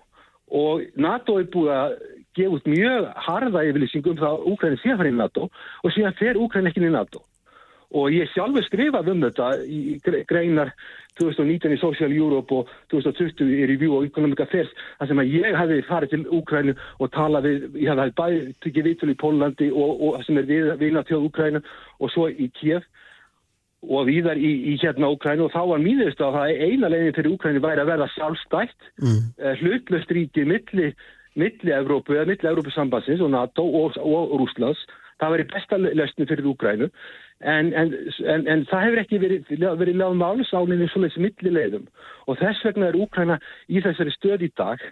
og NATO er búið að gefa út mjög harða yfirlýsingum um það að Úkrænin sé að fara í NATO og síðan fer Úkrænin ekki í NATO. Og ég sjálfur skrifað um þetta í greinar 2019 í Social Europe og 2020 í Review of Economic Affairs þar sem að ég hefði farið til Úkrænu og talað við, ég hefði bæði tekið viðtölu í Pólandi og, og sem er við, viðnatjóð Úkrænu og svo í Kiev og viðar í, í hérna Úkrænu og þá var mýðist að það eina leginn fyrir Úkrænu væri að verða sjálfstætt mm. uh, hlutlust ríki milli, milli Evrópu eða milli Evrópusambansins og NATO og, og Rúslands það væri besta lausni fyrir Úgrænu en, en, en, en það hefur ekki verið, verið lág málusálinni svona þessi millilegðum og þess vegna er Úgræna í þessari stöð í dag.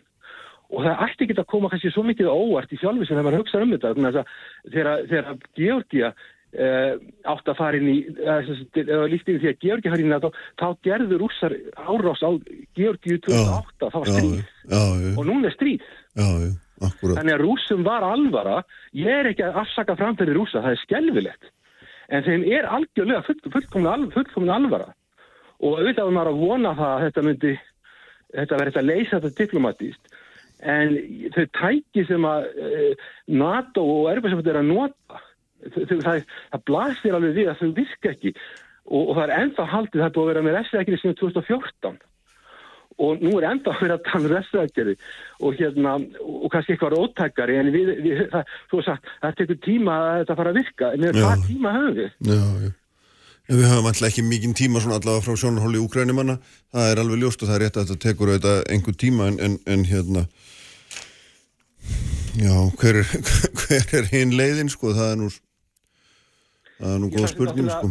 Og það ætti ekki að koma kannski svo mikið óvart í sjálfi sem það var hugsað um þetta þegar Georgia átt að fara inn í eða líktið því að Georgi fara inn í NATO þá gerður úrsar árás á Georgi 2008, það var stríð. já, já, og núna er stríð. Þannig að rúsum var alvara. Ég er ekki að afsaka framferði rúsa það er skelvilegt en þeim er algjörlega fullkomlega full alvara. Og auðvitað var maður að vona það að þetta myndi þetta verði að leysa þetta diplomatíst en þau tæki sem að uh, NATO og Erbjörnsfjöld er að nota það, það blasir alveg við að þau virka ekki. Og, og það er ennþá haldið það búið að vera með restækiri sem 2014 og nú er ennþá að vera að tala um restækiri og hérna og kannski eitthvað ótækari en við, við það, sagt, það tekur tíma að þetta fara að virka. En hvað tíma höfum við? Já, já. En við höfum alltaf ekki mikinn tíma svona allavega frá sjónarhóli úkrænumanna það er alveg ljóst og það er rétt að þetta tekur auðvitað einhver tíma en, en, en hérna já, hver er, hver er hinn leiðin sko, það er nú Það er nú góð spurning sko.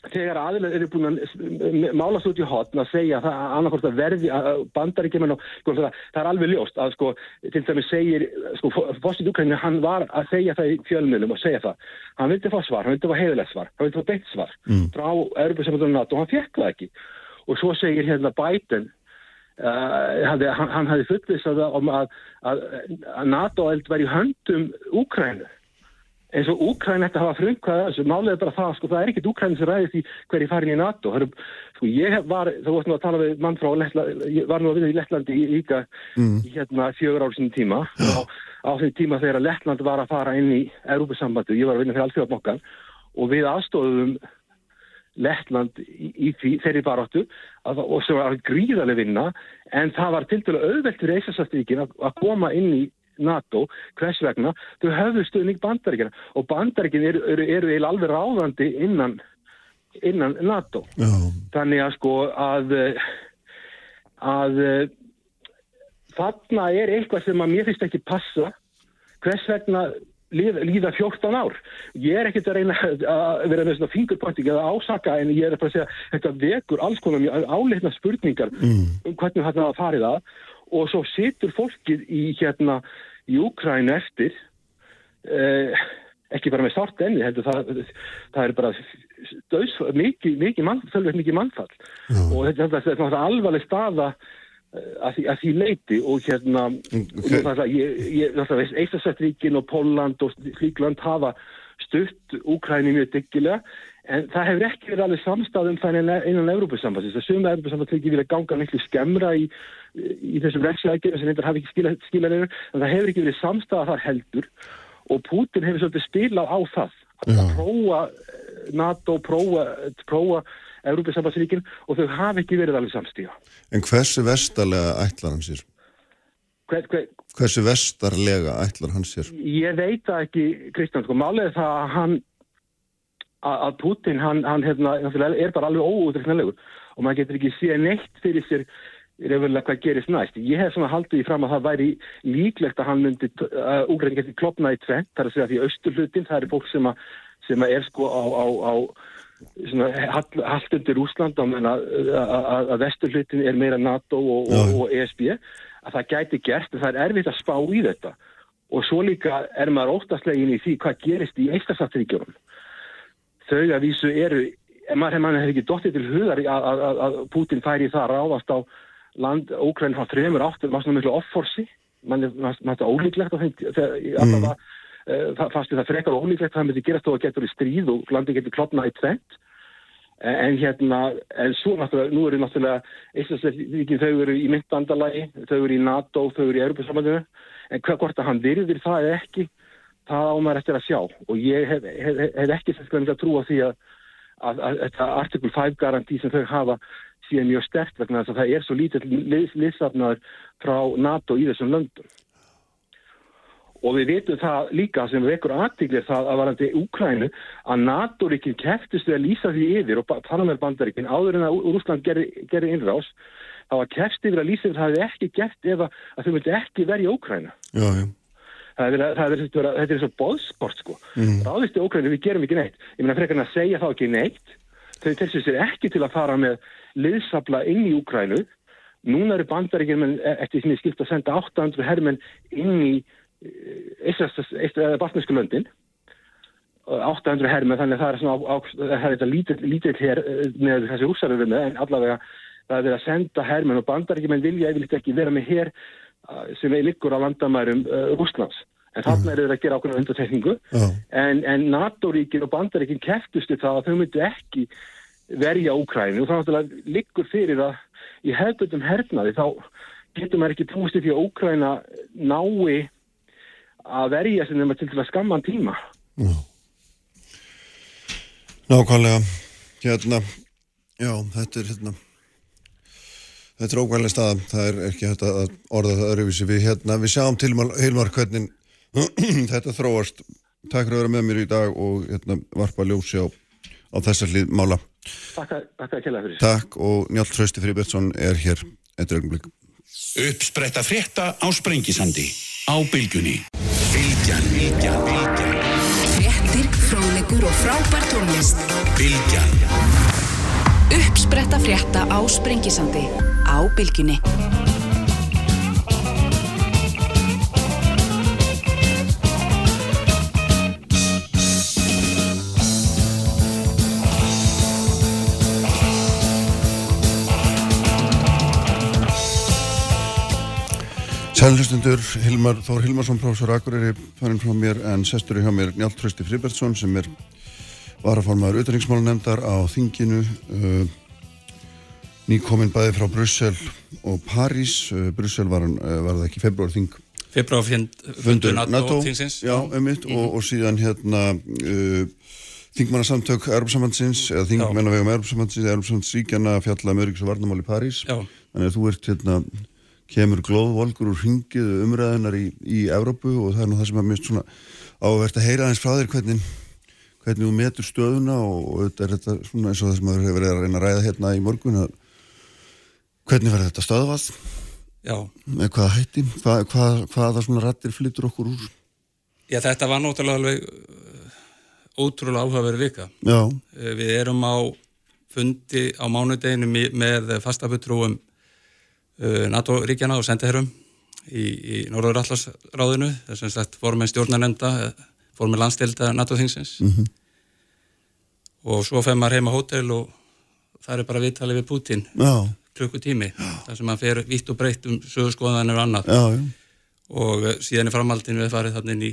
Þegar aðilega eru búin að mála svo út í hotn að segja að annarkort að verði bandar ekki með ná, sko, það, það er alveg ljóst að sko, til dæmis segir, sko, fórstið Ukraínu, hann var að segja það í fjölmjölum og segja það. Hann vildi fá svar, hann vildi fá heiðilegt svar, hann vildi fá beitt svar mm. frá Europasambandunum og hann fekk það ekki. Og svo segir hérna Biden, uh, hann, hann hafði fullvisað um að, að, að NATO-eld var í höndum Ukraínu eins og Úkræn ætti að hafa frumkvæða þessu, er bara það, sko, það er ekkit Úkræn sem ræðist í hverju farin í NATO. Er, sko, ég var, þá varst nú að tala við mann frá Lettland, ég var nú að vinna í Lettlandi í líka mm. í hérna fjögur ár sinni tíma. Og á því tíma þegar Lettland var að fara inn í Európa-sambandi, ég var að vinna fyrir allþjóðabokkan og við aðstofum Lettland í, í því, þeirri baróttu og sem var gríðarlega vinna en það var til dælu auðvelt fyrir Eisasastríkin að koma inn í NATO, hvers vegna þau höfðu stuðning bandaríkina og bandaríkin eru, eru, eru eða alveg ráðandi innan, innan NATO Já. þannig að sko að að þarna er eitthvað sem að mér finnst ekki passa hvers vegna líða 14 ár. Ég er ekkert að reyna að vera með svona fingurpönting eða ásaka en ég er bara að segja þetta vekur alls konar mjög áleitna spurningar mm. um hvernig þetta farið að og svo situr fólkið í hérna í Úkrænu eftir eh, ekki bara með sárt enni heldur það, það er bara döðs, mikið, mikið, mann, mikið mannfall. Og þetta, þetta er alvarleg staða eh, að því, að því leiti og hérna okay. Eistasættríkin og Póland og Slíkland hafa stutt Úkræni mjög dyggilega en það hefur ekki verið alveg samstæðum þannig einan Európa-sambassins að suma Európa-sambassins vilja ganga miklu skemmra í, í þessum reksjækjum sem reyndar hafi ekki skilað skila en það hefur ekki verið samstæða þar heldur og Putin hefur svolítið spilað á það að Já. prófa eh, NATO, prófa, prófa Európa-sambassríkin og þau hafi ekki verið alveg samstíða. En hversu vestarlega ætlar hann sér? Hver, hver, hversu vestarlega ætlar hann sér? Ég veit það ekki, Kristján, sko, málið það að hann að Putin, hann, hann hefna, er bara alveg óútrúknarlegur og maður getur ekki síðan neitt fyrir sér reyðurlega hvað gerist næst. Ég hef svona haldið í fram að það væri líklegt að hann myndi, að Úgræn geti klopnað í tvent, það er að segja því austurlutin, það er fólk sem, að, sem að er sko á, á, á haldt undir Úsland að, vesturlutin er meira NATO og, og, og ESB, að það gæti gert, en það er erfitt að spá í þetta. Og svo líka er maður óttastlegin í því hvað gerist í eistasatríkjum þau að vísu eru, maður hefur ekki dóttið til hugar að Putin færi það ráðast á land Ókræn frá þremur áttur, maður svona miklu offorsi, mann er þetta ólíklegt að það mm. fannst það frekar ólíklegt að það myndi gerast og að getur í stríð og landi getur klopnað í tvent en hérna, en svo náttúrulega, nú eru náttúrulega Íslandsleikin, þau eru í myndbandalagi, þau eru í NATO, þau eru í Europasambandinu, en hvort að hann virðir það ekki það ámar eftir að sjá og ég hef, hef, hef ekki þess að trúa því að, að, að þetta artikul 5 garantí sem þau hafa síðan mjög stert vegna þess að það er svo lítið liðsafnaður frá NATO í þessum löndum. Og við veitum það líka sem við ekkur aðtíklið það að varandi Úkrænu að NATO-ríkinn keftist við að lýsa því yfir og tala með bandaríkinn áður en að Úrúsland gerði innrás það var kefst yfir að lýsa yfir það hefði ekki gert ef að þau myndi ekki verið í Úkrænu. Já, já Það er, það er, þetta er svo bóðsport sko. Mm. Ráðist í Ókrænu, við gerum ekki neitt. Ég meina frekar en að segja þá ekki neitt. Þau þessu sér ekki til að fara með liðsafla inn í Úkrænu. Núna eru bandaríkjum menn eftir því skipt að senda 800 hermenn inn í eða baltnesku löndin. 800 hermenn, þannig að það er svona á, á, það er lítill her eh, með þessi rússaröðu með, en allavega það er að senda hermenn og bandaríkjumenn vilja yfirleitt ekki vera með uh, sem er liggur á landamærum uh, Rússlands. En þarna eru þeir að gera ákveðna undartekningu. Já. En, en NATO-ríkin og bandaríkin keftustu það að þau myndu ekki verja Úkrænu og það náttúrulega liggur fyrir að í hefðbundum hernaði þá getur maður ekki í því að Úkræna nái að verja sem þeim til til að skamman tíma. Nákvæmlega, hérna, já, þetta er hérna, þetta er ókvæmlega staða, það er ekki hægt að orða það öðruvísi við hérna, við sjáum til heilmar hvernig þetta þróast, takk fyrir að vera með mér í dag og hérna varpa ljósi á, á þessa hlið mála. Takk að, takk að kella fyrir. Takk og Njáll Trausti Fribertsson er hér eftir augnablik. Uppspretta frétta á Sprengisandi. Á bylgjunni. Bylgjan, bylgjan, bylgjan. Fréttir, fróðlegur og frábær tónlist. Bylgjan. Uppspretta frétta á Sprengisandi. Á Bylgjunni. Sælhustundur Hilmar Þór Hilmarsson, professor Akureyri, fannin frá mér en sestur er hjá mér Njáll Trausti Fribertsson sem er varaformaður auðvitaðningsmálanemndar á þinginu uh, nýkominn bæði frá Brussel og París. Uh, Brussel var, uh, var það ekki februar þing Februar fundur NATO, þingsins. Já, einmitt, og, og síðan hérna uh, þingmannasamtök Erfsambandsins eða þingmenn á vegum Erfsambandsins Erfsambandsríkjana fjalla um öryggs og varnamál í París. Já. þannig að þú ert hérna kemur glóðvolkur úr hringið umræðunar í, í Evrópu og það er nú það sem er mjög svona ávert að heyra aðeins frá þér hvernig, hvernig þú metur stöðuna og, og þetta er þetta svona eins og það sem maður hefur verið að reyna að ræða hérna í morgun að hvernig verður þetta stöðvað? Já, með hvaða hætti, hvað, hvað, hvaða svona rattir flyttur okkur úr? Já þetta var náttúrulega alveg uh, ótrúlega áhugaverið vika. Já, Uh, Við erum á fundi á mánudeginu með fastabutrúum uh, NATO-ríkjana og sendiherrum í, í Norður Allarsráðinu, þess að sagt formen stjórnanemnda, formen landstilda NATO-þingsins. Og svo fer maður heim á hótel og það er bara viðtalið við Putin já, klukkutími, þar sem maður fer vitt og breytt um sögurskoðanir og annað. já, já, og eh, síðan er framhaldinu við farið þarna inn í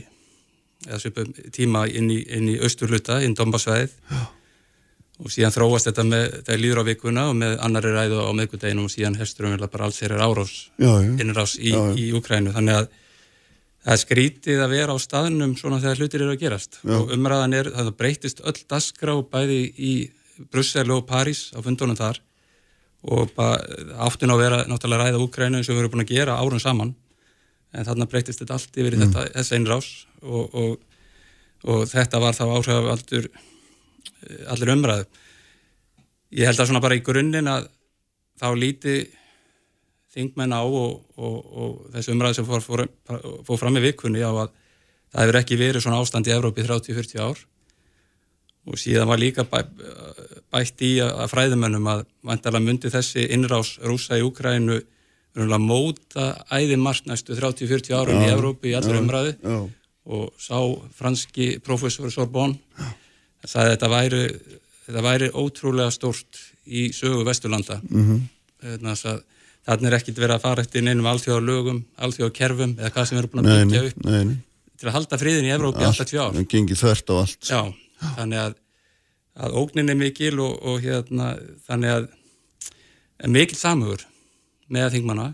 eða svipum tíma inn í, inn í austurluta, inn Dombasvæðið og síðan þróast þetta með það líður á vikuna og með annari ræðu á meðgudeginu og síðan hesturum við bara alls þeirra árás, innrás í, í Ukrænu þannig að það er skrítið að vera á staðnum svona þegar hlutir eru að gerast. Já. og umræðan er, það breytist öll dasgrá bæði í Brussel og París á fundunum þar og áttun á að vera náttúrulega ræða Ukrænu eins og við erum búin að gera árun saman. En þarna breytist þetta allt yfir í þetta, þessa innrás og, og, og þetta var þá áhrif aldur allir umræðu. Ég held að svona bara í grunninn að þá líti þingmenn á og, og, og þessi umræðu sem fór, fór, fór fram í vikunni á að það hefur ekki verið svona ástand í Evrópi 30-40 ár. Og síðan var líka bæ, bætt í að, að fræðumönnum að vantarlega myndi þessi innrás rúsa í Ukrænu móta æði margt næstu 30-40 árum í Evrópi í allri umræðu. já, og sá franski professor Sorbonne sagði að þetta væri, þetta væri ótrúlega stórt í sögu Vesturlanda. Mm -hmm. þannig er ekkit verið að fara eftir neinum alþjóða lögum, alþjóða kerfum eða hvað sem erum búin að byggja upp. nei, nei. til að halda friðin í Evrópi alltaf tvjá ár. Það gengið þvert á allt Já, þannig að, að ógnin er mikil og, og hérna, þannig að mikil samhugur með þingmanna.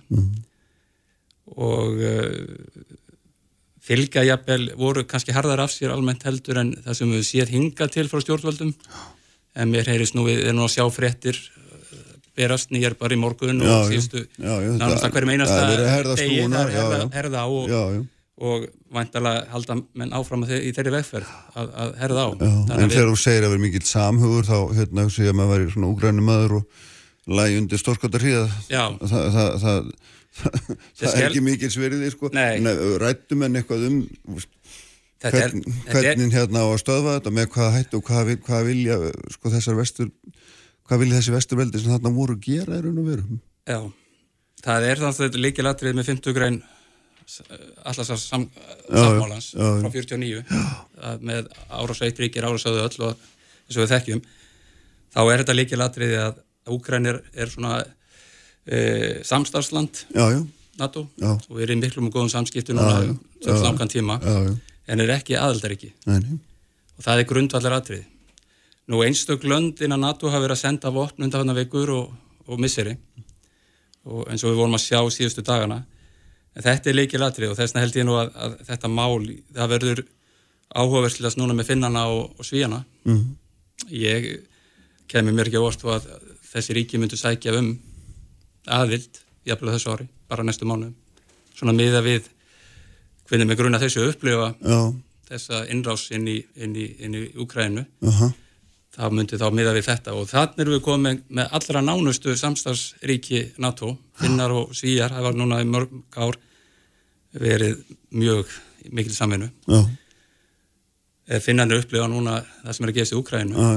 Og uh, fylgja jafnvel voru kannski harðar af sér almennt heldur en það sem við séð hinga til frá stjórnvöldum. En mér heyrist nú, við erum nú að sjá fréttir uh, berast nýjar bara í morgun og síðustu nánast að hverjum einasta degi, það er herða á og, Já, já, og væntalega halda menn áfram í þeirri vegferð að, að herða á já. En þegar þú segir að vera mikill samhugur þá hérna hugsa ég að maður væri svona úgrænum maður og lægi undir stórkottar hríða Já. það, það, það, það er ekki mikil sveriði sko Nei. en uh, rættum en eitthvað um er, hvern, er, hvernig hérna á að stöðva þetta með hvað hættu og hvað, hvað vilja sko þessar vestur hvað vilja þessi vesturveldi sem þarna voru gera er raun og veru já, það er þannig að þetta líkil atrið með 50 grein allarsar sam, sammálans já, já. frá 49 að með árásveit ríkir árásöðu öll og eins og við þekkjum þá er þetta líkil atriði að Úkrænir er svona e, samstarfsland já, já, NATO Já. og við erum miklum og góðum samskiptum til Já. langan tíma en er ekki nei. og það er grundvallar atrið. Nú einstök lönd innan NATO hafa verið að senda vopn undan vikur og, og misseri og eins og við vorum að sjá síðustu dagana en þetta er leikil atrið og þess vegna held ég nú að, að þetta mál, það verður áhugaverslast núna með finnana og, og svíjana. Mm. Ég kemur mér ekki á orð að þessi ríki myndu sækja um aðvild, jafnvel þessu ári, bara næstu mánuðum. Svona miða við hvernig með grunna þessu upplifa já, þessa innrás inn í, inn í, inn í Úkrænu þá myndi þá miða við þetta. Og þannig erum við komið með allra nánustu samstagsríki NATO finnar og svíjar, það var núna í mörg ár verið mjög mikil samvinnu. Eh, finnarnir upplifa núna það sem er að geðast í já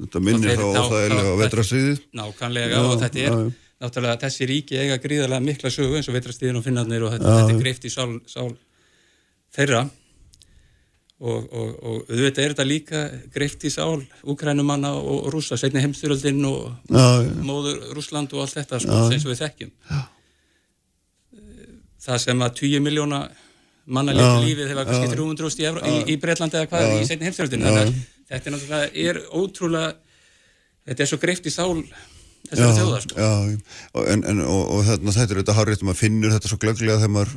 þetta minnir þá óþægilega á nákvæmlega Já, og þetta er náttúrulega þessi ríki eiga gríðarlega mikla sögu eins og veitrastíðin og finnarnir og þetta, þetta er greift í sál, sál þeirra og, og, og auðvitað er þetta líka greift í sál Úkrænumanna og, rússa, setni heimstyröldin og já, já, móður Rússland og allt þetta sko, eins og við þekkjum. Það sem að 10 miljóna manna Já, lífið þegar kannski 300 í, í, í Breitlandi eða hvað í setni heimstyröldin þannig að þetta er náttúrulega er ótrúlega þetta er svo greift í sál þessari þjóða sko. já, já. En, en, og, og þarna, þetta er þetta hárið maður finnur þetta svo glögglega þegar maður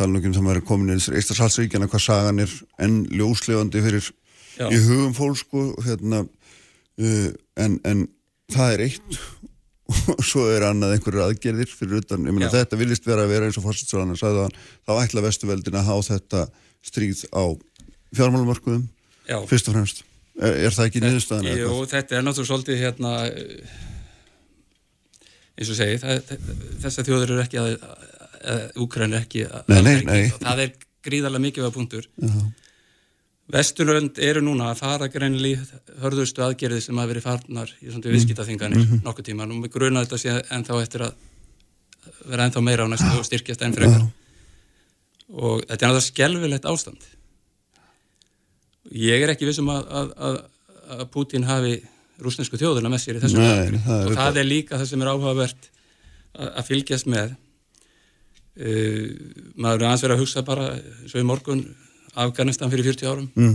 um þegar maður er komin í Eistar Salsvíkjana hvað sagan er enn ljóslefandi fyrir Já. í hugum fólk sko hérna, uh, en, en það er eitt og svo er annað einhverjur aðgerðir fyrir utan, ég meina þetta vilist vera að vera eins og fórsettsræðan sagði hann, þá ætla vestuveldin að hafa þetta stríð á fjármálumarkuðum Já. fyrst og fremst er, er það ekki niðurstaðan eða Jú, þetta er náttúrulega svolítið hérna eins og segi það, þessar þjóður eru ekki að Úkræn er ekki að, Nei, nei, að- nei. og það er gríðarlega mikið af punktur Já. Vesturlönd eru núna að fara greinlega hörðustu aðgerði sem hafa verið farnar í svona Mm. viðskiptaþinganir Mhm. nokkuð tíma og við gruna þetta sé ennþá eftir að vera ennþá meira á næstu og styrkjast enn frekar og þetta er náttúrulega skelvilegt ástand ég er ekki vissum að, að, að, að Putin hafi rúsnesku þjóðuna með sér í þessu Nei, verkefni. það er og það er líka það sem er áhugavert að, að fylgjast með uh, maður er aðeins verið að hugsa bara svo í morgun Afganistan fyrir 40 árum. Mm.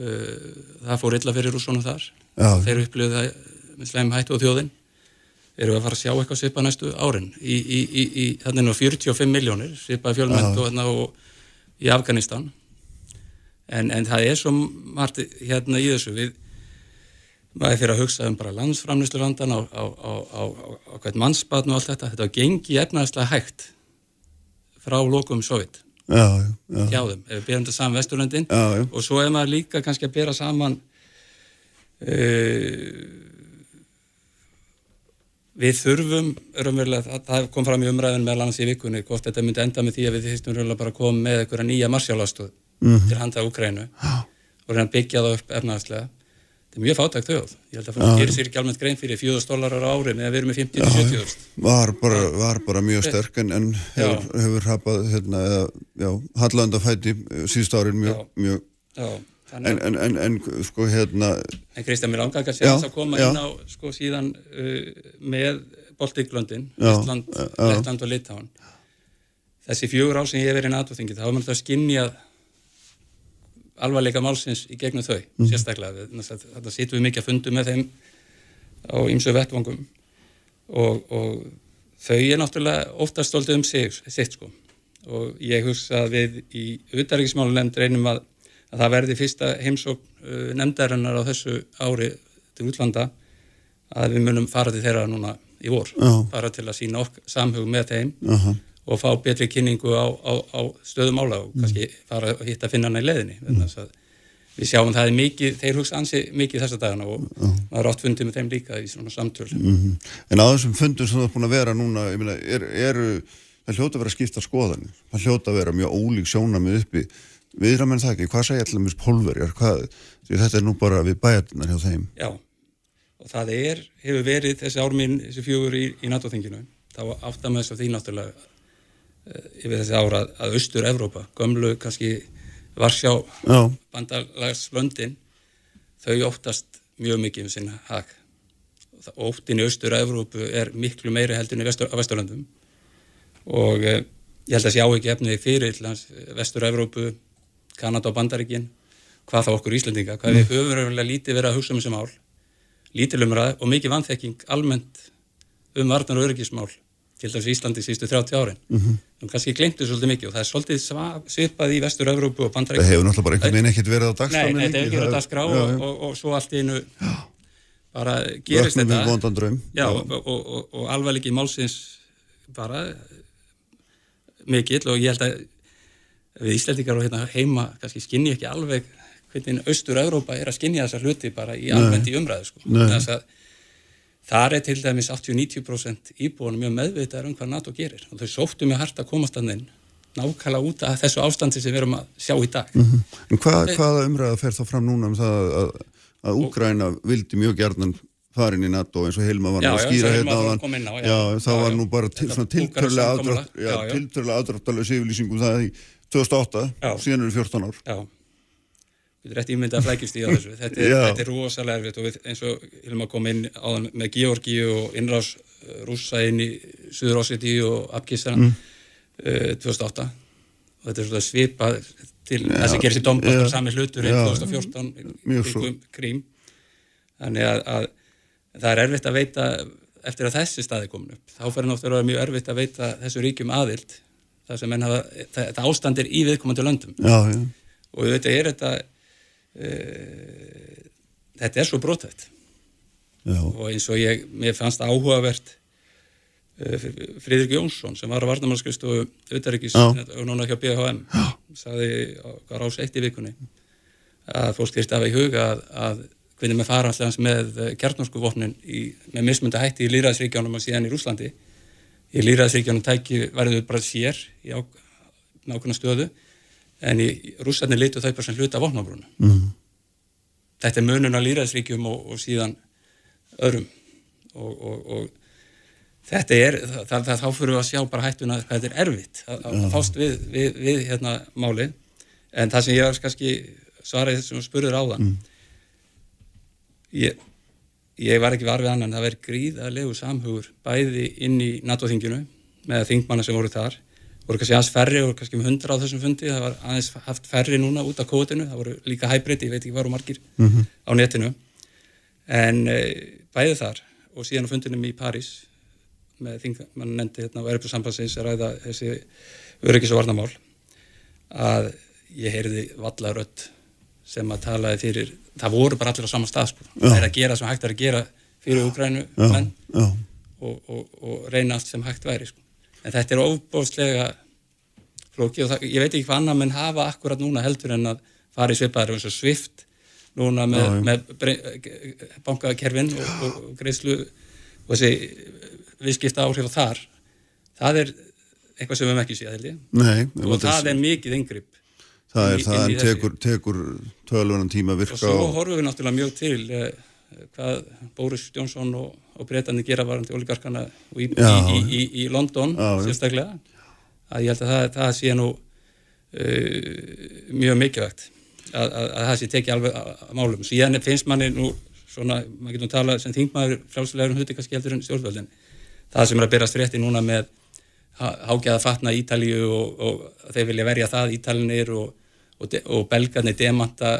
uh, það fór illa fyrir rússonum þar. Já. þeir upplöðu það með sleim hættu á þjóðin. Eru að fara að sjá eitthvað svipa næstu árin? Í, í, í, í þannig nú 45 miljónir svipa fjölmennt og, hérna, og í Afganistan. En, en það er svo margt hérna í þessu. Við maður fyrir að hugsa um bara landsframlýslu landan á, á, á, á, hvert mannsbatn og allt þetta, þetta gengi efnaðislega hægt frá lokum já, hjá þeim, ef við byrjum þetta saman Vesturlöndin. Og svo er maður líka kannski að bera saman uh, við þurfum raunverulega, það, kom fram í umræðin með lands í vikunni, hvort þetta myndi enda með því að við þýstum raunverulega bara að koma með einhverja nýja marsjálastöð Mhm. til handa Úkrænu og reyna byggja það upp efnaðarslega þetta er mjög fátækt þjóð ég held að fólk gerir sér ekki almennt grein fyrir 4.000 dólarar á ári meðan við erum með 50-70 var var bara mjög sterk en, en hefur, hefur hapað hérna, eða, já, hallanda fæti síðust árin mjög, mjög Já, en, en, en, en sko hérna En Kristján, mér langar Já, að koma já. inn á sko síðan uh, með já. Lettland og Litáin. Þessi fjögur ár sem ég hef verið í NATO-þingi, þá er maður að skinja alvarleika málsins í gegnum þau, Mhm. sérstaklega. Þetta sýtum við mikið að fundu með þeim á ymsu vettvangum og, og þau er náttúrulega oftast stoltið um sig, sitt sko. Og ég hugsa að við í utarriksmálunemnd reynum að, að það verði fyrsta heimsókn uh, nefndarinnar á þessu ári til útlanda að við munum fara til þeirra núna í vor. Já. Fara til að sína okk samhug með þeim aha, og fá betri kynningu á, á, á stöðum ála og kannski fara að hitta finnana í leiðinni. Mm. Að við sjáum það er mikið, þeir hugsa ansi mikið þessa dagana og maður er átt fundið með þeim líka í svona samtöl Mhm. En á þessum fundum sem þú ert búin að vera núna, ég meina, er, eru, það hljóta að vera að skipta skoðanir, það hljóta að vera mjög ólík sjónamið uppi, viðra menn það ekki, hvað segja allir mjög pólverjar, hvað, því þetta er nú bara við bæjarnar hjá þeim. Já, og það er, hefur verið þessi árminn, þessi fjögur í, í NATO-þinginu, þá áttar með þess að því náttúrulega yfir þessi ára að Austur-Evrópa, gömlu kannski Varsjá Já, bandalagslöndin, þau óttast mjög mikið um sinna hag. Og Óttin í Austur-Evrópu er miklu meiri heldur en í vestur, Vesturlöndum. Og uh, ég held að sjá ekki efnið fyrir hans Vestur-Evrópu, Kanada og Bandaríkin, hvað þá okkur Íslendinga, hvað við höfum raunverulega lítið verið að hugsa um þessi mál. Lítil umræð og mikið vanþekking almennt um varnar og öryggismál til þess Íslandi sístu 30 árin mm. -hmm. kannski glemtu svolítið mikið og það er svolítið svipað í Vestur-Evrópu og það Bandaríkin hefur náttúrulega bara einhvern veginn ekkert verið á Nei, dagskráni þetta er ekki verið að dagskrá og, og, og svo allt í einu bara gerist Vöknum við þetta. Já, og, og, og, og alvarleiki málsins bara mikill og ég held að við Íslandikar og hérna heima kannski skinni ekki alveg hvernig Austur-Európa er að skinja þessa hluti bara í almennt í umræðu sko. Nei. Þess að þar er til dæmis 80-90% íbúinu mjög meðvitaðar um hvað NATO gerir og þau sóttu mjög hart að komast að þeim nákvæmlega út af þessu ástandi sem við erum að sjá í dag En hvað, hvaða umræða fer þá fram núna um það að, að Úgræna vildi mjög gjarnan farin í NATO eins og Hilma var nú að skýra hérna kom inn á, já. já, það Já, var nú bara til, tilturlega aðdráttalegu yfirlýsingum það í 2008, Já. síðan eru 14 ár. Við erum rétt ímyndið að flækjast í á þessu. Þetta er, þetta er rosalega erfitt og við, eins og Hilma kom inn áðan með Georgíu og innrás uh, rússa inn í Suður Osseti og Abkistan mm. uh, 2008 og þetta er svona svipað til Já, það sem gerist í Dombas já. bara sami hlutur í Já. 2014 Mjög svo. kringum krím þannig að, að það er erfitt að veita eftir að þessi staði komin upp þá fyrir náttúrulega að vera mjög erfitt að veita þessu ríkjum aðild það sem menn hafa, það, það ástand er í viðkomandi löndum Já, já, og þetta er þetta e, þetta er svo brotætt já, og eins og ég, mér fannst áhugavert e, Fríðrik Jónsson sem var að varnamannskristu auðaríkis Já. og núna hjá BHM sagði á rás eitt í vikunni að fólk þyrst af í huga að, að hvernig með fara allans með kjartnorskuvopnin með mismunda hætti í Lýraðsríkjánum og síðan í Rúslandi í Lýraðsríkjánum tæki verður bara sér í á, nákvæmna stöðu en í Rúslandi litu þau bara sem hluta vopnabrúnu mm, þetta er munun á Lýraðsríkjum og, og síðan öðrum. Og, og, og þetta er, það, það, það, þá fyrir við að sjá bara hættuna hvað þetta er erfitt. Að, að fást við, við, við hérna máli en það sem ég var kannski svaraði sem þú spurður áðan. Ég, ég var ekki varfið annan það verið gríðarlegu samhugur bæði inn í NATO-þinginu með þingmanna sem voru þar voru kannski aðeins færri og kannski um hundra á þessum fundi það var aðeins haft færri núna út af kótinu það voru líka hybrid, ég veit ekki varu margir á netinu. En e, bæði þar og síðan á fundinum í París með þingmann nefndi hérna á Erfjörn sambandsins að ræða þessi öryggis og varnamál að ég heyrði vallarödd sem að talaði fyrir það voru bara allir á sama stað sko. það er að gera sem hægt er að gera fyrir Ukrænu menn já, og, og, og reyna allt sem hægt væri sko. En þetta er ofbóðslega flóki og það, ég veit ekki hvað annað menn hafa akkurat núna heldur en að fara í svipaðar eins og Swift núna með, Já, já. með bre- bankakerfin og, og, og greiðslu og þessi viðskipta áhrif þar það er eitthvað sem við höfum ekki séð held ég og það er mikið yngripp það er það þessu. tekur, tekur tölvunan tíma að og virka svo og, horfum við náttúrulega mjög til eh, hvað Boris Johnson og, og breytandi gera varandi oligarkana í, í, í, í, í London Já, sérstaklega að ég held að það, það sé nú uh, mjög mikilvægt að, að, að það sé tekið alveg að, málum. Síðan finnst manni nú svona, maður getur nú talað sem þingmaður frjálslegur um hluti kannski heldur en stjórnvöldin. Það sem er að byrjast frétti núna með há- hágæða fatna Ítalíu og, og þeir vilja verja það Ítalinir og, og, og belgarnir demanta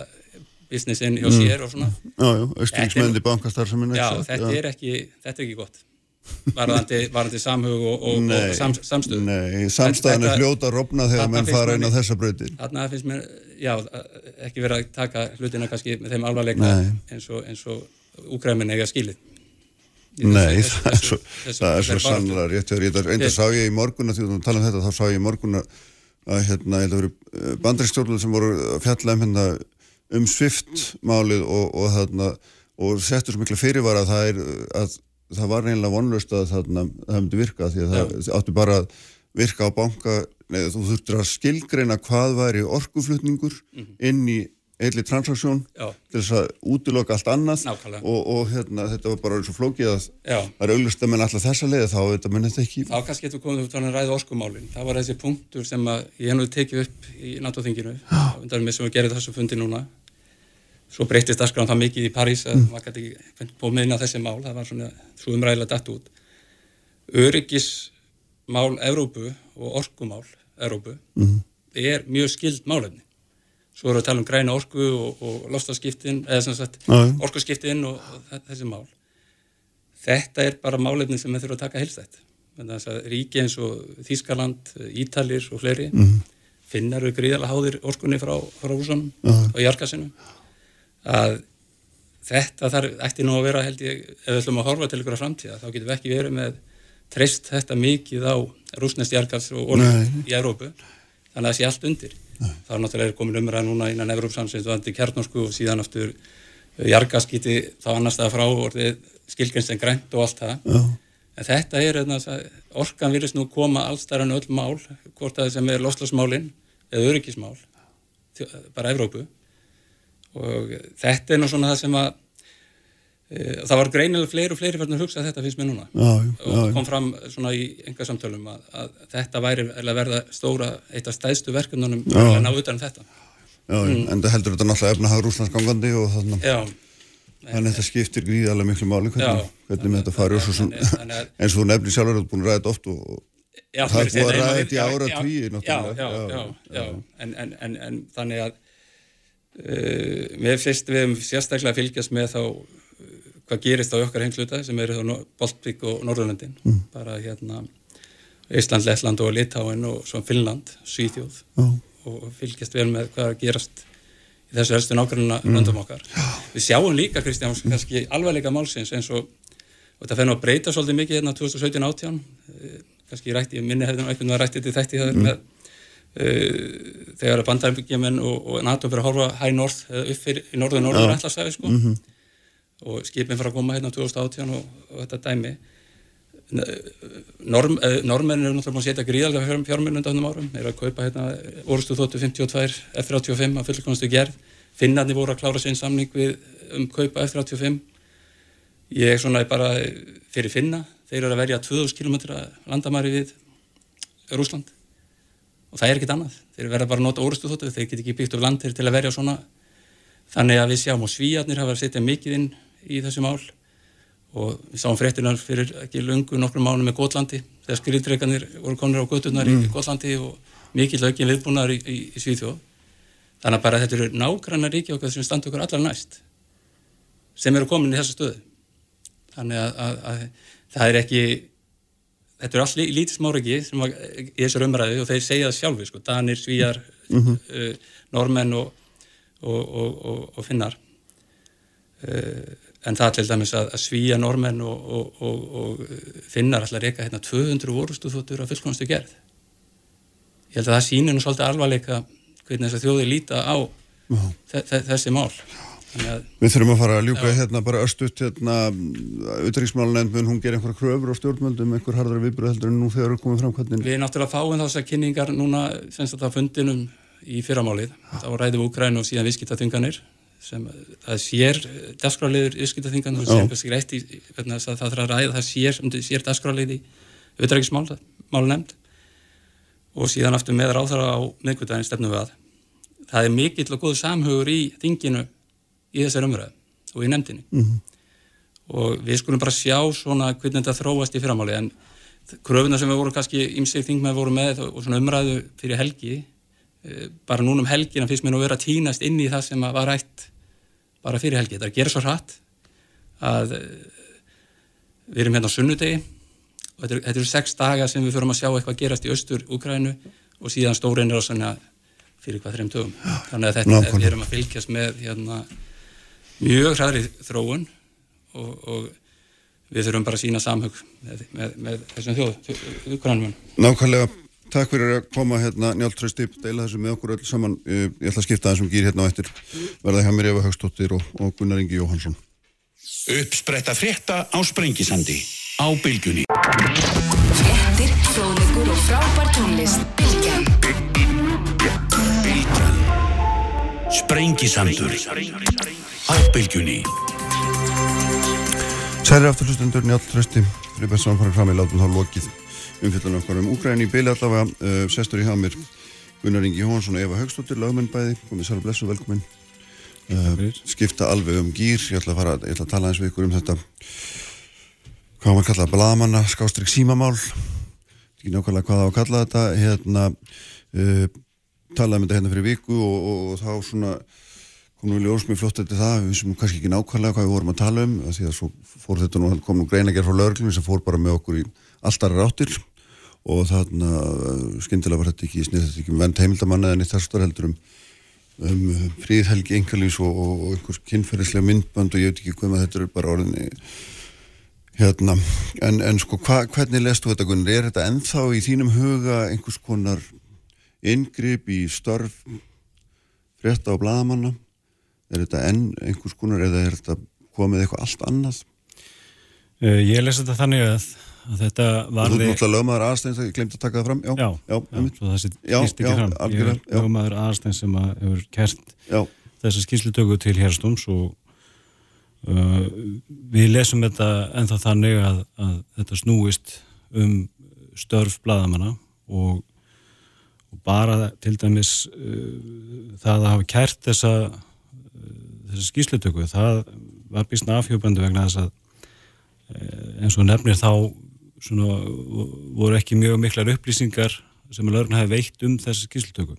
businessin hjá sér og svona. Já, já, austringsmenni bankastarfsemin já, þetta er ekki, þetta er ekki gott. Varðandi, varðandi samhug og, og, og sam, samstöð Nei, samstæðan er fljóta að rofna þegar finnst fara inn á þessa brautir. Þarna finnst mér, já, ekki verið að taka hlutina kannski með þeim alvarleika Nei. eins og, og úgræmin eiga skilið. Nei, það er svo, svo sannlega rétt hjá þér. Enda sá ég í morgun að því að þú tala um þetta, þá sá ég í morgun að, hérna, þetta voru bandaristjórnul sem voru að fjalla um hérna um svift málið og, og, þarna, og settur svo mikla fyrirvara að það, er, að það var reynilega vonlust að þarna, það hefði virka því að það átti bara að virka á banka, neða þú þurftur að skilgreina hvað væri orkuflutningur inn í einli transaksjón til þess að útiloka allt annað. Og, og hérna, þetta var bara svo flókið að það er auglust að menn alltaf þessa leiði þá þetta menn þetta ekki. Þá kannski getur komið út að ræða orkumálin. Það var þessi punktur sem ég hennu tekið upp í NATO-þinginu undan með sem við gerum þessu fundi núna. Svo breytist aðskráðan það mikið í París að maður gæti ekki komið inn á þessi mál. Það var svona svo umræðilega dætt út. Öryggismál Evrópu og orkumál Evrópu er mjög skild málefni svo erum við að tala um græna orku og, og lostaskiptin eða sem sagt orkuskiptin og, og þe- þessi mál. Þetta er bara málefni sem við þurfum að taka helstætt ríki eins og Þískaland, Ítalir og fleiri finnar við gríðarlega háðir orkunni frá, frá húsunum og jarkasinu að þetta þar ætti nú að vera held ég ef við ætlum að horfa til ykkur að framtíða þá getum við ekki verið með treyst þetta mikið á rúsnest jarkas og Nei. í Evrópu. Þannig að það sé allt undir þá er náttúrulega komin umræða núna innan Evrópsamsins og andi kjarnorku og síðan aftur jargaskíti þá annars það frá orðið skilgjens en grænt og allt það Já. en þetta er að orkan virðist nú koma allstæðar en öll mál hvort það sem er loslasmálin eða öryggismál bara Evrópu og þetta er nú svona það sem að það var greinilega fleiri og fleiri verðin að hugsa þetta finnst mér núna. Já, já, og já. kom fram svona í enga samtölum að, að þetta væri að verða stóra eitt af stæðstu verkefnunum að ná utan um þetta. Já, en það heldur þetta náttúrulega efnahag rúslandsgangandi og þannig að þetta skiptir gríðarlega miklu máli hvernig, hvernig þetta fari að- eins og þú nefnir sjálfur þú búin að ræða þetta oft og, Það er að já, þetta í já, já. En, en, en, en þannig að uh, mér fyrst við hefum sérstaklega að fylgjast með þá hvað gerist á okkar heimsluta sem eru þá Baltík og Norðurlöndin Mm. bara hérna Ísland, Lettland og Litáin og svo Finnland, Svíþjóð Já. og fylgjast vel með hvað er að gerast í þessu helstu nákvæmuna mm. löndum okkar. Við sjáum líka, Kristján, kannski alvarleika málsins eins og, og þetta fennu að breyta svolítið mikið hérna 2017-18 eh, kannski rætti, ég minni hefði einhvern veginn rætti til þætti það með uh, þegar bandaræmbyggjumenn og, og NATO fyrir að horfa hæ norð eða upp fyrir í norður norður ætlasæfi sko og skipin fyrir að koma hérna 2018 og, og þetta dæmi. Norm, eh, Normenn eru náttúrulega búin að setja gríðarlega fjár, fjármunund á þessum árum, eru að kaupa hérna orustu þóttu 52 F-35 að fullkonastu gerð, finnarnir voru að klára sinn samning við um kaupa F-35 ég er svona bara fyrir finna, þeir eru að verja 2000 km landamæri við Rúsland og það er ekkit annað, þeir verða bara að nota þóttu, þeir get ekki byggt upp land til að verja svona. Þannig að við sjáum og svíjarnir hafa að setja mikið inn í þessu mál. Og við sáum fréttinar fyrir ekki lungu nokkrum mánum með Gótlandi þegar skriðdreikanir voru konur á göttunar í Gótlandi og mikill aukin viðbúnar í, í, í Svíþjóð. Þannig að bara þetta eru nágrannar ríki okkar sem standa okkur allar næst sem eru komin í þessa stöðu. Þannig að, að, að það er ekki þetta eru allir lítið smáriki sem var í þessar umræðu og þeir segja það sjálfi sko, Danir, Svíjar uh, Normenn og, og, og, og, og Finnar. Uh, en það til dæmis að, að Svíja, Normenn og, og, og, og Finnar ætla að reyka hérna 200 vorustu þóttur af fullkonastu gerð. Ég held að það sýnir nú svolítið alvarleika hvernig þess að þjóði líta á þe þe þessi mál. Að Við þurfum að fara að ljúka Já. hérna bara östut hérna auðvitaðriksmálunend mun hún gera einhverja kröfur á stjórnmöldum einhver harðara viðbröð heldur en nú þegar eru komið fram hvernig Við náttúrulega fáum þessar kynningar núna semst að það fundinum í fyrramálið. Þá ræðum við Úkræn og síðan viðskiptaþinganir sem það sér dagskráliður viðskiptaþingan og Já. sem kannski reitt í að það þarf að ræða það sér, um sér dagskráliði í auðvægismál, málu nefnd og síðan aftur með ráðara á miðgutæðin stefnum við að það er mikill og góð samhugur í þinginu í þessar umræðu og í nefndinni Mhm. og við skulum bara sjá svona hvernig þetta þróast í fyrramáli en kröfuna sem við vorum kannski ímsið þingmenn voru með og svona umræðu fyrir helgi eh, bara núna um helgina finnst mér nú vera að tínast inn í það sem var rætt bara fyrir helgi, þetta er að gera svo hratt að eh, við erum hérna á sunnudegi. Og þetta eru, þetta eru sex daga sem við förum að sjá eitthvað gerast í austur Úkrænu og síðan stórin er á svona fyrir hvað þreim tögum þannig að þetta, nákvæmlega. við erum að fylgjast með hérna, mjög hraðri þróun og, og við þurfum bara að sína samhug með, með, með þessum þjóð, Úkrænum Nákvæmlega takk fyrir að koma hérna njáltrösti, deila þessu með okkur öll saman. Ég ætla að skipta þessum gýr hérna á eftir. Verða hjá mér Eva Högstóttir og, og Gunnar Ingi Jóhansson. Uppspretta frétta á Sprengisandi á bylgjunni. Fréttir, fróðleikur og frábær tónlist Bilgjan Bylgjan. Sprengisandur á bylgjunni. Særi afturlustendur njáltrösti, fyrir best saman farið fram í látum þá lokið umfjöldunum okkar um Úgræni í beili allavega. Uh, sestur í hjá mér Gunnar Ingi Jóhansson og Eva Högstóttir, lagmenn bæði. Komið særi blessu, velkomin. Uh, skipta alveg um gýr. Ég ætla að, fara, ég ætla að tala eins við ykkur um þetta hvað maður kalla blamanna, skástrík símamál ekki nákvæmlega hvað það á að kalla þetta hérna uh, talaðum þetta hérna fyrir viku og, og, og þá svona komum við ljós mjög flott eftir það við vissum kannski ekki nákvæmlega hvað við vorum að tala um því að svo fór þetta nú, kom nú greinagerð frá lögreglunum sem fór bara með okkur í alltaf ráttir og þarna uh, skyndilega var þetta ekki þetta ekki um vend heimildamanna en eitt þessar heldur um, um uh, fríðhelgi engalís og, og, og einhvers kynferðislega myndband og ég veit ekki hvað með þetta er bara orðinni Hérna, en, en sko, hva, hvernig lestu þetta Gunnar? Er þetta ennþá í þínum huga einhvers konar inngrip í störf frétta á bladamanna? Er þetta enn einhvers konar eða er þetta komið eitthvað allt annað? Uh, ég lesi þetta þannig að, að þetta Þú varði... ert náttúrulega lögmaður aðstæðins, ég glemt að taka það fram. Já, Já, já, já, einmitt. svo það Já, ekki já, fram. algjörlega, Ég já. er lögmaður aðstæðin sem að hefur kert já, þessa skýrslutöku til hérstóms og uh, við lesum þetta ennþá þannig að, að þetta snúist um störf bladamanna og, og bara til dæmis uh, það að hafa kært þessa, uh, þessa skýrslutöku það var býstna afhjópandi vegna þess að uh, eins og nefnir þá svona, voru ekki mjög miklar upplýsingar sem að lögurinn hafi veitt um þessa skýrslutöku.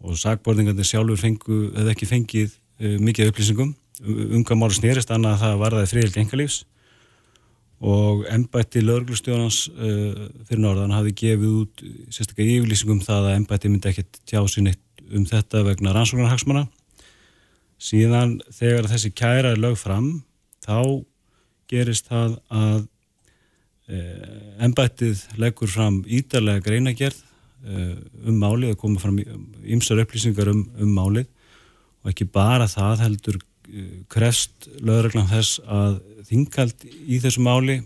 Og sagborðingarnir sjálfur fengu, eða ekki fengið uh, mikið upplýsingum. Um hvað máli snýrist annað að það varðaði friðild engalífs og embætti lögreglustjónans uh, fyrir norðan hafi gefið út sérstaklega yfirlýsingum það að embætti myndi ekkert tjá sér neitt um þetta vegna rannsóknarhagsmanna síðan þegar þessi kæra er lög fram þá gerist það að embættið leggur fram ídarlega greinagerð uh, um málið og koma fram ymsar upplýsingar um, um málið. Og ekki bara það heldur uh, krefst lögreglan þess að þingald í þessu máli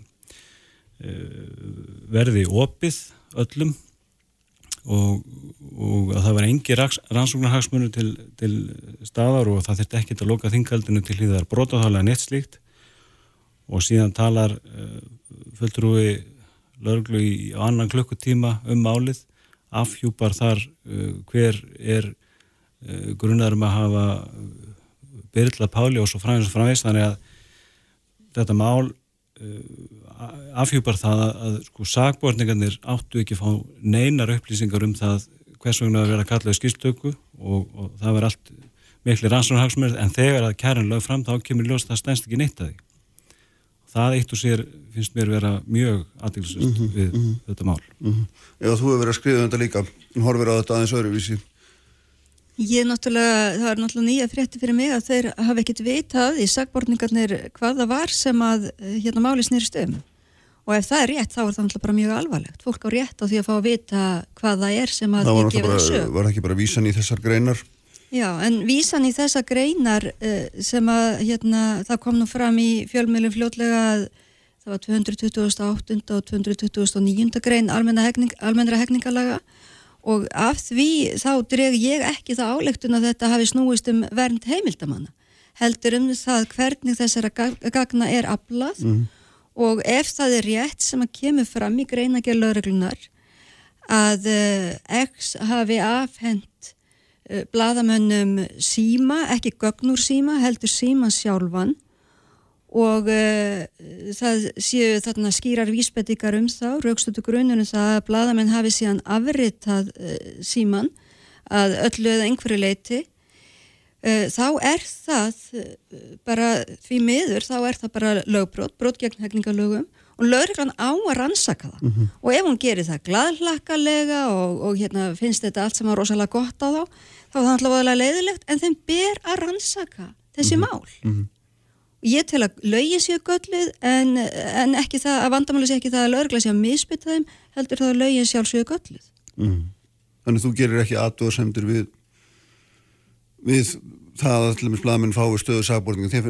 verði opið öllum og, og að það var engi rannsóknarhagsmunni til, til staðar og það þurfti ekkert að loka þingaldinu til hlýðar brotáþálega neitt slíkt. Og síðan talar fulltrúi lögreglu í annan klukkutíma um málið afhjúpar þar uh, hver er uh, grunnarum að hafa Byrla Páli og svo fræðins og fræðis þannig að þetta mál uh, afhjúpar það að, að sko sakbortningarnir áttu ekki að fá neinar upplýsingar um það hvers vegna að vera kallaði skilstöku og, og það verður allt miklu rannsónarhagsmur en þegar að kæran lög fram þá kemur ljós það stænst ekki neitt að því það eitt og sér finnst mér vera mjög aðeinsust við þetta mál Eða þú hefur verið að skrifa um þetta líka, horfir á þetta aðeins öðruvísi. Ég náttúrulega, það er náttúrulega nýja frétti fyrir mig að þeir hafa ekkert vitað í sagborningarnir hvað það var sem að eh, hérna máli snýrist um. Og ef það er rétt, þá er það náttúrulega bara mjög alvarlegt. Fólk á rétt á því að fá að vita hvað það er sem að Það var, ég náttúrulega gefið það sög. var ekki bara vísan í þessar greinar? Já, en vísan í þessa greinar eh, sem að hérna, það kom nú fram í fjölmjölum fljótlega að það var 228. og 229. grein almennra hegningarlaga og af því þá dreg ég ekki það álegtun að þetta hafi snúist um vernd heimildamanna heldur um það hvernig þessara gag- gagna er aflað og ef það er rétt sem að kemur fram í greinagerð lögreglunar að uh, X hafi afhent uh, bladamönnum síma, ekki gögnur síma, heldur síma sjálfan. Og uh, það séu þarna skýrar vísbendingar um þá, raukstötu grununum það að bladamenn hafi síðan afritað uh, síman að öllu eða einhverju leiti uh, þá er það bara því miður, þá er það bara lögbrot, brot gegn hegningalögum og lögreglan á að rannsaka það. Og ef hún gerir það gladlakalega og, og hérna, finnst þetta allt sem var rosalega gott á þá, þá er það alltaf aðalega leiðilegt en þeim ber að rannsaka þessi mál. Ég tel að lögin séu gölluð en, en ekki það að vandamáli sé ekki það að lögregla sé að misbytta þeim heldur það að lögin sjálf séu gölluð. Mm. Þannig þú gerir ekki aðdóðsendir við við það að dæmis blaðmenn fái stöðu sagbortninga,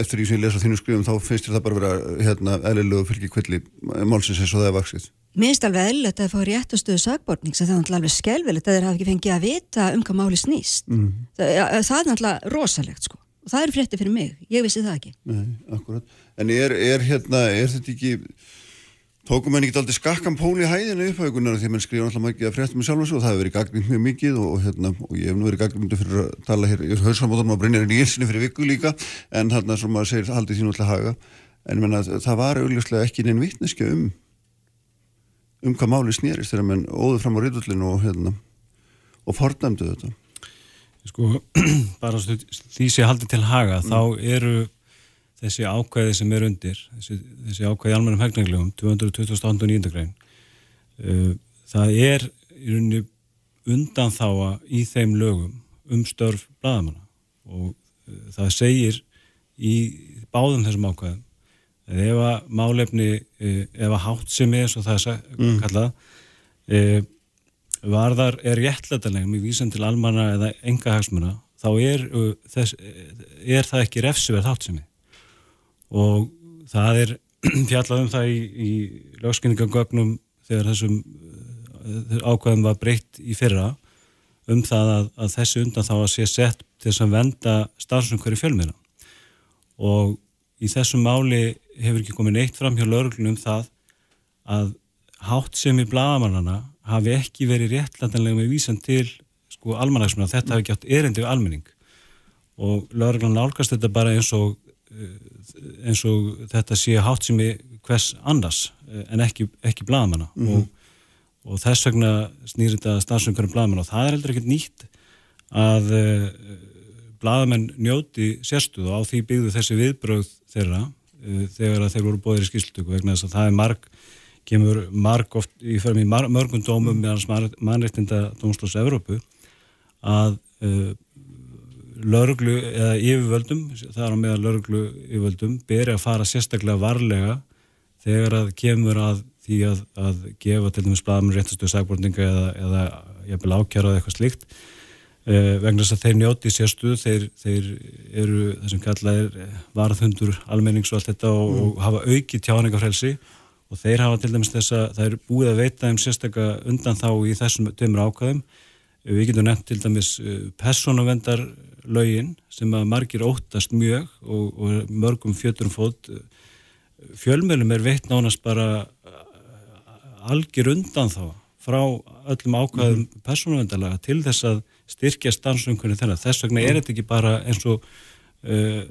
eftir því sem ég lesa þínu skrifum þá finnst þér það bara vera hérna, eðlilegu fylgi kvilli málsins eins og það er vaksið. Mér finnst alveg eðlilegt að það fá réttustöðu sagbortning sem það er náttúrulega alveg skelvilegt að þeir hafa ekki fengið að vita um hvað máli snýst. Mm. Það, það er náttúrulega rosalegt sko og það eru frétti fyrir mig, ég vissi það ekki. Nei. En er, er hérna, er þetta ekki tókum henni ekki aldrei skakkan pól í hæðinu upphaugunar því að mann skrifa alltaf mikið að fréttum með sjálf og það hefur verið gagnið mjög mikið og, hérna, og ég hef nú verið gagnið fyrir að tala hér í hausamóðunum á Brynjarinn í Ílsinu fyrir viku líka en þarna sem maður segir haldið þínu alltaf haga en menna, það var auðvitað ekki neinn vittneskja um um hvað máli snýrist þegar mann óður fram á riðullinu og, hérna, og fornæmdu þetta Sko, bara því sem haldið til haga mm. þá eru þessi ákvæði sem er undir, þessi, þessi ákvæði almennum hefninglegum, 228. og 9. grein, uh, það er í rauninni undanþáa í þeim lögum um störf bladamanna og uh, það segir í báðum þessum ákvæðum að ef að málefni, uh, ef að hátt sem er, svo það er mm. kallað, uh, varðar er réttlætalegum í vísan til almanna eða enga hagsmuna, þá er, uh, þess, er það ekki refsiverð hátt sem er og það er fjallað um það í, í lögskinningagögnum þegar þessum eh, ákvæðum var breytt í fyrra um það að, að þessi undan þá að sé sett til þess að venda starfsumhverju fjölmiðna og í þessum máli hefur ekki komið neitt fram hjá lögurlunum um það að hátt sem í blagamannana hafi ekki verið réttlandanlega með vísan til sko almanagsmuna, þetta hafi ekki átt erindi við almenning. Og lögurlun álgast þetta bara eins og eins og þetta sé hátt sem er hvers annars eh, en ekki, ekki blagamanna mm -hmm. og, og þess vegna snýr þetta starfsöngurum blagamanna og það er heldur ekkert nýtt að uh, blagamenn njóti sérstuð og á því byggðu þessi viðbröð þeirra uh, þegar þeir voru bóðir í skýrslutöku vegna þess að það er marg kemur marg oft í fyrir mig mörgum dómum meðan mannreittinda dómslós Evrópu að uh, lauruglu eða yfirvöldum, það er á meðan lauruglu yfirvöldum, beri að fara sérstaklega varlega þegar að kemur að því að, að gefa til dæmis blaðum réttastöðu sagbortninga eða, eða jæfnvel ákjara eða eitthvað slíkt eh, vegna þess að þeir njóti sérstuð, þeir, þeir eru það sem kallað er eh, varðhundur almennings og allt þetta og, mm. og hafa auki tjáningafrelsi og þeir hafa til dæmis þess að það er búið að veita þeim sérstaklega undan þá í þessum tömur ákvæðum við getum nefnt til dæmis eh, personavendar lögin sem að margir óttast mjög og, og mörgum fjöturum fót fjölmjölum er veitt nánast bara uh, algjör undan þá frá öllum ákvæðum mm. persónuvendalega til þess að styrkja stansunkunni þennan. Þess vegna er þetta ekki bara eins og uh,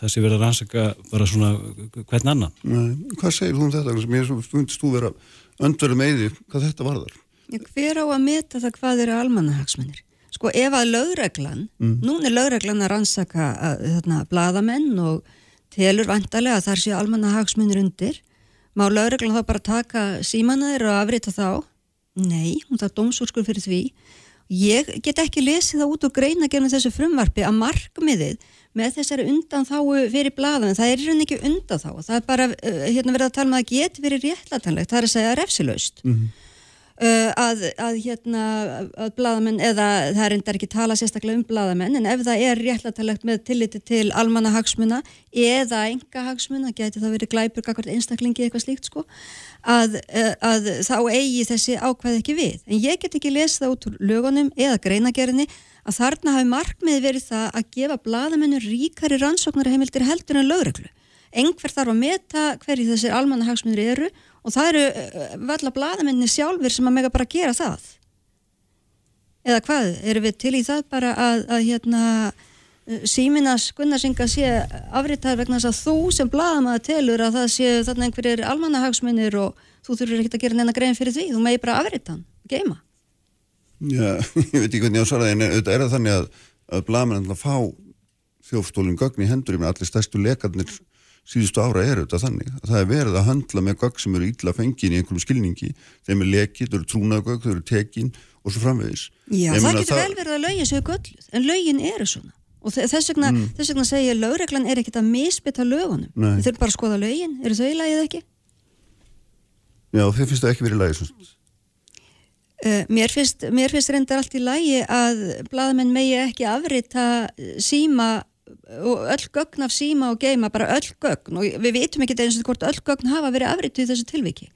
það sé verið að rannsaka bara svona hvern annan. Nei, hvað segir þú um þetta? Mér fundist þú vera öndverðum eði hvað þetta varðar? Hver á að meta það hvað eru almannahagsmennir? Sko ef að lögreglan, mm. nún er lögreglan að rannsaka þarna, bladamenn og telur vantarlega að þar sé almanna hagsmunir undir, má lögreglan þá bara taka símanæður og afrita þá? Nei, hún það er dómsúrskur fyrir því. Ég get ekki lesið það út og greina gefnum þessu frumvarfi að markmiðið með þessari undan þáu fyrir bladan, það er hérna ekki undan þá, það er bara uh, hérna verið að tala um að það geti verið réttlatanlegt, það er að segja refsilaust. Mm að, að hérna að bladamenn, eða það er endar ekki tala sérstaklega um bladamenn, en ef það er réttlættalegt með tilliti til almanna hagsmuna eða enga hagsmuna geti það verið glæpur, kakvart einstaklingi eitthvað slíkt sko, að, uh, að þá eigi þessi ákvæð ekki við. En ég get ekki lesið það út úr lögunum eða greinagerinni að þarna hafi markmið verið það að gefa bladamennur ríkari rannsóknarheimildir heldur en lögreglu. Einhver þarf að meta hverju þessir almanna hagsmunir eru og það eru eh, valla bladamenni sjálfur sem að mega bara gera það? Eða hvað, eru við til í það bara að, að hérna eh, síminas Gunnarsinga sé afriðtar vegna þess að þú sem bladamaður telur að það sé þarna einhverjir almannahagsmunir og þú þurfur ekki að gera neina grein fyrir því, þú megi bara afriðtan og geima Já, ég veit ekki hvernig ég á svaraði en auðvitað er það þannig að, að bladamenn að fá þjófstólum gögn í hendur, ég með allir stærstu lekarnir síðustu ára er þetta þannig að það er verið að handla með gögg sem eru illa fengin í einhverjum skilningi þeim er lekið, þau eru trúnagögg, þau eru tekin og svo framvegis Já, Ég það getur það... vel verið að lögin séu gölluð en lögin eru svona og þess vegna, mm. þess vegna segja að lögreglan er ekkit að misbytta lögunum Nei. þau eru bara að skoða lögin, eru þau í lagið ekki? Já, þau finnst það ekki verið í lagið Uh, mér, finnst, mér finnst reyndar allt í lægi að bladamenn megi ekki afrita síma og öll gögn af síma og geima, bara öll gögn og við vitum ekki eins og hvort öll gögn hafa verið afritu í þessu tilviki.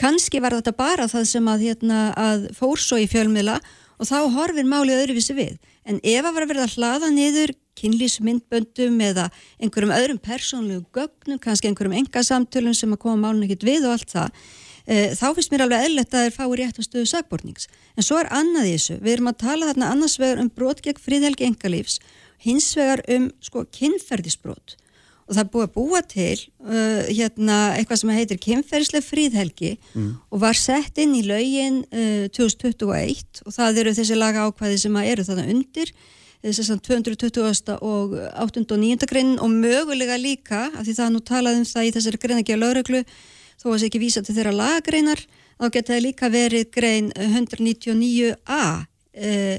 Kanski var þetta bara það sem að, hérna, að fór svo í fjölmiðla og þá horfir málið öðruvísi við. En ef að vera verið að hlaða niður kynlísmyndböndum eða einhverjum öðrum persónlegu gögnum, kannski einhverjum engasamtölum sem að koma málun ekkit við og allt það, Eh, þá finnst mér alveg eðlert að þeir fái rétt á stöðu sagbornings. En svo er annað í þessu. Við erum að tala þarna annars vegar um brot gegn fríðhelgi engalífs, hins vegar um sko kynferðisbrot. Og það búið að búa til uh, hérna, eitthvað sem heitir kynferðisleg fríðhelgi mm. og var sett inn í laugin uh, 2021 og það eru þessi laga ákvæði sem eru þarna undir þess að 220. og 8. og 9. greinin og mögulega líka, af því það nú talaðum það í þessari greina ekki á lauröglu þó að það sé ekki vísa til þeirra lagreinar þá geta það líka verið grein 199a eh,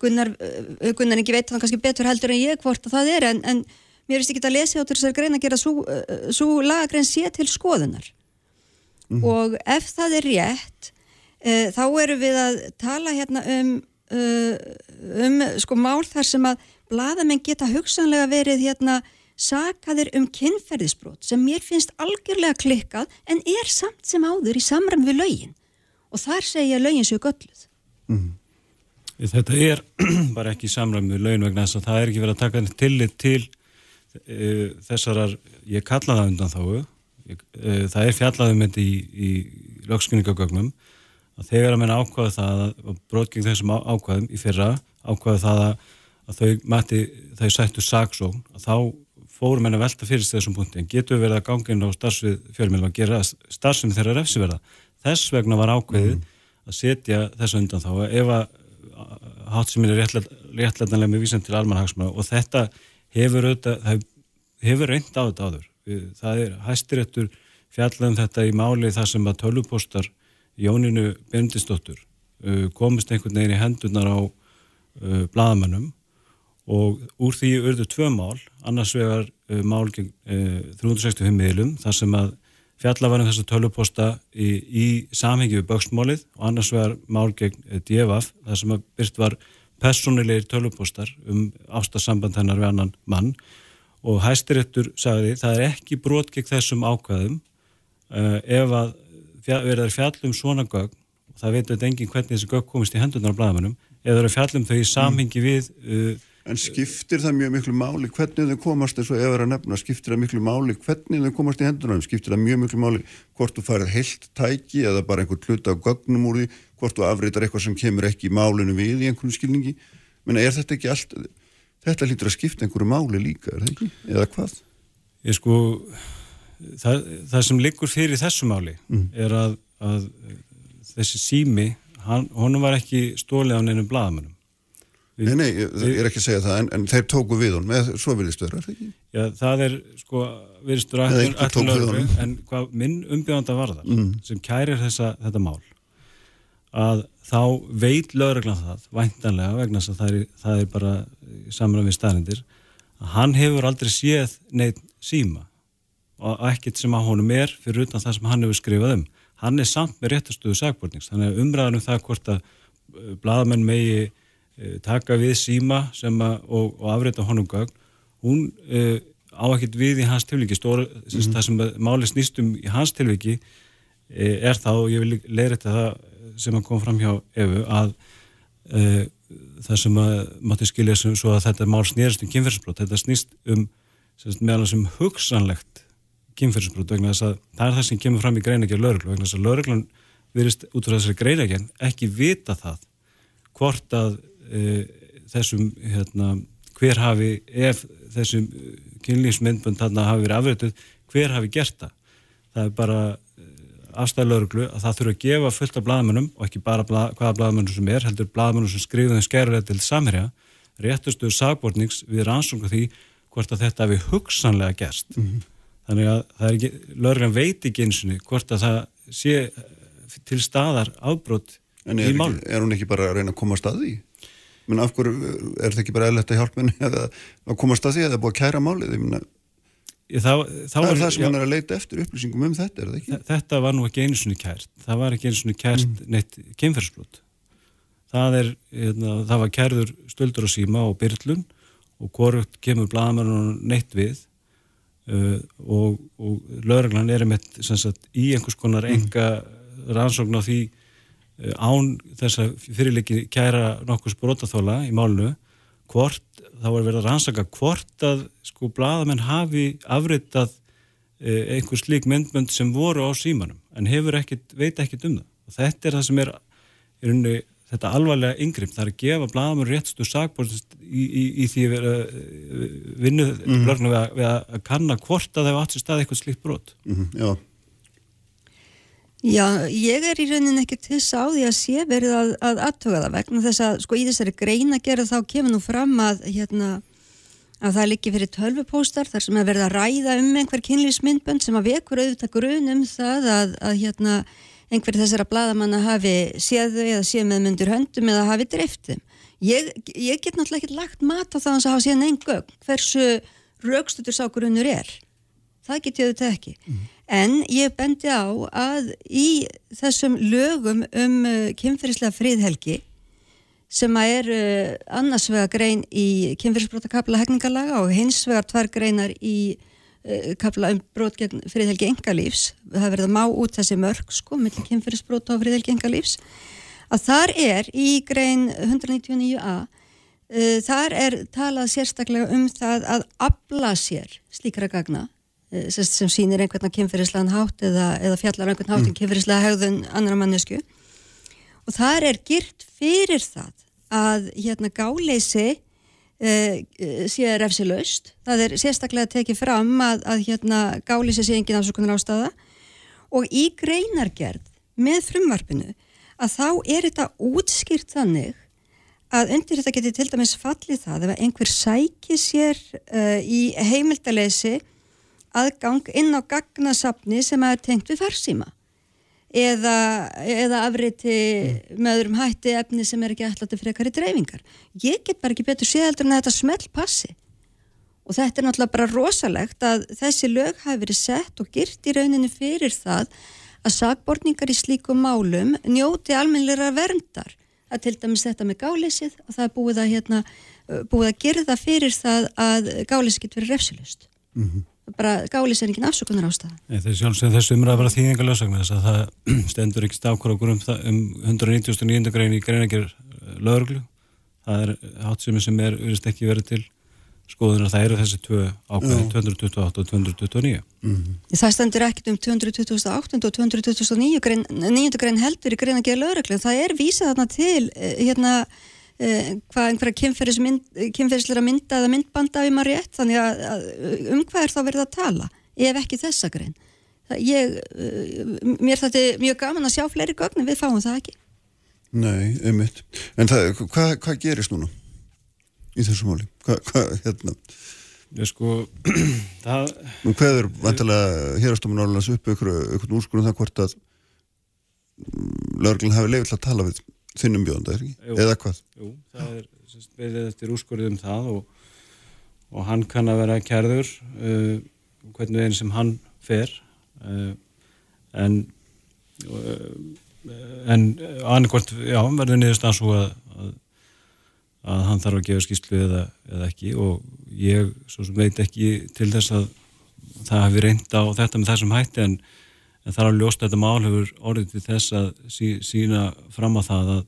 Gunnar, eh, Gunnar ekki veit þannig kannski betur heldur en ég hvort að það er en, en mér finnst ekki að lesa á þessar grein að gera svo eh, lagrein sé til skoðunar mm -hmm. og ef það er rétt eh, þá eru við að tala hérna um um sko mál þar sem að bladamenn geta hugsanlega verið hérna sakaðir um kynferðisbrot sem mér finnst algjörlega klikkað en er samt sem áður í samram við laugin og þar segja laugin sér gölluð mm. Þetta er bara ekki samram við laugin vegna þess að það er ekki verið að taka tillit til uh, þessarar, ég kalla það undan þáu uh, það er fjallaðum í, í lögskyningagögnum að þegar að menna ákvaða það að brotgeng þessum ákvaðum í fyrra ákvaða það að, að þau mati þau sættu saksón að þá fórum en að velta fyrir þessum punkti en getur verið að ganga inn á starfsvið fjölmjölum að gera starfsvið þeirra refsiverða. Þess vegna var ákveðið mm. að setja þessu undan þá ef að hátt sem er réttlætanlega með vísan til almanhagsmála og þetta hefur auðvitað, hefur reynd á þetta áður. Það er hæstiréttur fjallan þetta í máli þar sem að tölvupostar Jóninu Bendistóttur uh, komist einhvern veginn í hendunar á uh, bladamennum og úr því urðu tvö mál, annars vegar uh, mál gegn uh, 365 miðlum, þar sem að fjallavarinn þessu töluposta í, í samhengi við bögsmálið og annars vegar mál gegn uh, DFF, þar sem að byrst var personilegir tölupostar um ástasamband hennar við annan mann. Og hæstiréttur sagði það er ekki brot gegn þessum ákvæðum uh, ef að verður fjallum svona gögn og það veitur engin hvernig þessi gögn komist í hendunar á bladamennum, eða verður fjallum þau í samhengi við uh, En skiptir það mjög miklu máli hvernig þau komast eins og ef það er að nefna, skiptir það miklu máli hvernig þau komast í hendunum, skiptir það mjög miklu máli hvort þú farið heilt tæki eða bara einhvern hlut af gögnum úr því, hvort þú afritar eitthvað sem kemur ekki í málinu við í einhvern skilningi, menna er þetta ekki allt, þetta lítur að skipta einhverju máli líka, er það ekki, eða hvað? Ég sko, það, það sem liggur fyrir þessu máli mm. er að, að þessi sími, hann, honum var ekki stólið á neinum bladamennum Nei, nei, ég, er ekki að segja það, en, en þeir tóku við hún með svo viljastöður, er það ekki? Já, það er, sko, viljastöður allir, en hvað minn umbyggjanda var það, mm. sem kærir þessa, þetta mál, að þá veit lögreglan það, væntanlega, vegna þess að það er, það er bara samræð við staðrindir, að hann hefur aldrei séð neitt síma og ekkert sem að honum er fyrir utan það sem hann hefur skrifað um. Hann er samt með réttastöðu sagbortnings, þannig að umræðanum það hvort að eh, bladamenn megi taka við síma að, og, og afrita honum gögn hún uh, á ekkert við í hans tilviki stóra, mm -hmm. það sem máli snýstum í hans tilviki uh, er þá, og ég vil leira þetta það sem kom fram hjá Efu að uh, það sem að mátti skilja sem svo að þetta mál snýrst um kynferðsbrot, þetta snýst um meðal sem hugsanlegt kynferðsbrot vegna þess að það er það sem kemur fram í greinagjör lauruglu vegna þess að lauruglan virðist út frá þessari greinagjörn ekki vita það hvort að þessum hérna, hver hafi ef þessum kynlífsmyndbund þarna hafi verið afrættuð hver hafi gert það það er bara uh, afstæðlauruglu að það þurfa að gefa fullt af bladamennum og ekki bara blað, hvaða bladamennum sem er heldur bladamennum sem skrifuðum skærulega til samherja réttustuðu sagbortnings við rannsóngu því hvort að þetta hefur hugsanlega gerst mm -hmm. þannig að það er ekki lauruglan veit ekki eins og hvort að það sé til staðar ábrót í mál er hún ekki bara að reyna að koma staði? Menn af hverju er þetta ekki bara eðlert að hjálpa henni að komast að því að það er búið að kæra málið ég, Ég, það, það er það sem hann er að leita eftir upplýsingum um þetta, er það ekki? Þetta var nú ekki einu svonni kært. Það var ekki einu svonni kært mm. neitt kemferðsblót. Það, er, hérna, það var kærður stöldur og síma og byrlun og hvorugt kemur blagamennun neitt við uh, og, og lögreglan er með sagt, í einhvers konar mm. enga rannsókn á því án þess að fyrirleiki kæra nokkus brotaþóla í málnu hvort þá er verið að rannsaka hvort að sko bladamenn hafi afritað e, einhver slík myndmönd sem voru á símanum en hefur ekkit, veit ekkit um það. Og þetta er það sem er, er unni, þetta alvarlega yngripp, það er að gefa bladamenn réttstu sagbórnist í, í, í því að vinnu mm -hmm. við, við að kanna hvort að það hefur átt sér stað eitthvað slíkt brot. Mm -hmm, Já Já, ég er í rauninni til þess á því að sé verið að, að aðtöga það vegna þess að sko í þessari greina gera þá kemur nú fram að hérna að það liggi fyrir tölvupóstar þar sem að verða að ræða um einhver kynlýsmyndbönd sem að vekur auðvitað grun um það að, að hérna einhver þessara bladamanna hafi séð þau eða séð með myndur höndum eða hafi dreiftum. Ég, ég get náttúrulega ekki lagt mat á það að hafa séð neinn gögn hversu raukstutur sá grunur er. Það get ég auðvitað ekki. Mm. En ég bendi á að í þessum lögum um uh, kynferðislega friðhelgi sem að er uh, annars vega grein í kynferðisbrótakabla hefningalaga og hins vegar tvær greinar í uh, kabla um brót gegn friðhelgi engalífs, það verður að má út þessi mörg sko, mellum kynferðisbróta og friðhelgi engalífs, að þar er í grein 199a uh, þar er talað sérstaklega um það að abla sér slíkra gagna sem sýnir einhvern kynferðislegan hátt eða, eða fjallar einhvern hátt mm. en kynferðislega hegðun annara mannesku og það er gyrt fyrir það að hérna gáleysi uh, sé refsilaust. Það er sérstaklega tekið fram að, að hérna gáleysi sé engin afsökunar ástafa og í greinargerð með frumvarpinu að þá er þetta útskýrt þannig að undir þetta geti til dæmis fallið það ef einhver sæki sér uh, í heimildalesi aðgang inn á gagnasafni sem er tengt við farsíma eða, eða afriti mm. með öðrum hætti efni sem er ekki alltaf til frekari dreifingar. Ég get bara ekki betur séðaldur en þetta smelt passi og þetta er náttúrulega bara rosalegt að þessi lög hafi verið sett og gyrt í rauninni fyrir það að sagborningar í slíkum málum njóti almennilega verndar að til dæmis þetta með gáleysið og það er búið að, hérna, búið að gera það fyrir það að gáleysið getur verið refsilust. Mm -hmm bara gális er engin afsökunar ástæða. Það er sjálfsög þessu umræða bara þýðingar lögsagnar þess að það stendur ekki stákur okkur um, um 199. grein í greinager lögurglu. Það er hátsemi sem er verist ekki verið til skoðunar það eru þessi tvö ákveði 228 og 229. Mm -hmm. Það stendur ekkit um 228 og 229 grein, grein heldur í greinager lögurglu. Það er vísað þarna til eh, hérna hvað einhverja kynferðisleira mynda eða myndbanda við maður rétt. Þannig að, að um hvað er þá verið að tala ef ekki þessa grein? Ég, uh, mér þetta er mjög gaman að sjá fleiri gögn við fáum það ekki. Nei, einmitt. En það, hvað, hvað gerist núna í þessu máli? Hvað, hvað, hérna? Ég sko það hvað er vantilega hérastómin álega upp eitthvað úrskunum það hvort að laurglun hafi leið til að tala við þinnum bjóðanda, eða hvað? Jú, það er veðið eftir úrskorðið um það og, og hann kann að vera kærður uh, hvernig einn sem hann fer uh, en uh, en annarkvæmt, já, verður niðurst að svo að, að að hann þarf að gefa skýrslu eða, eða ekki og ég veit ekki til þess að það hefur reynd á þetta með þessum hætti en en á ljóst að þetta mál hefur orðið til þess að sí, sína fram á það að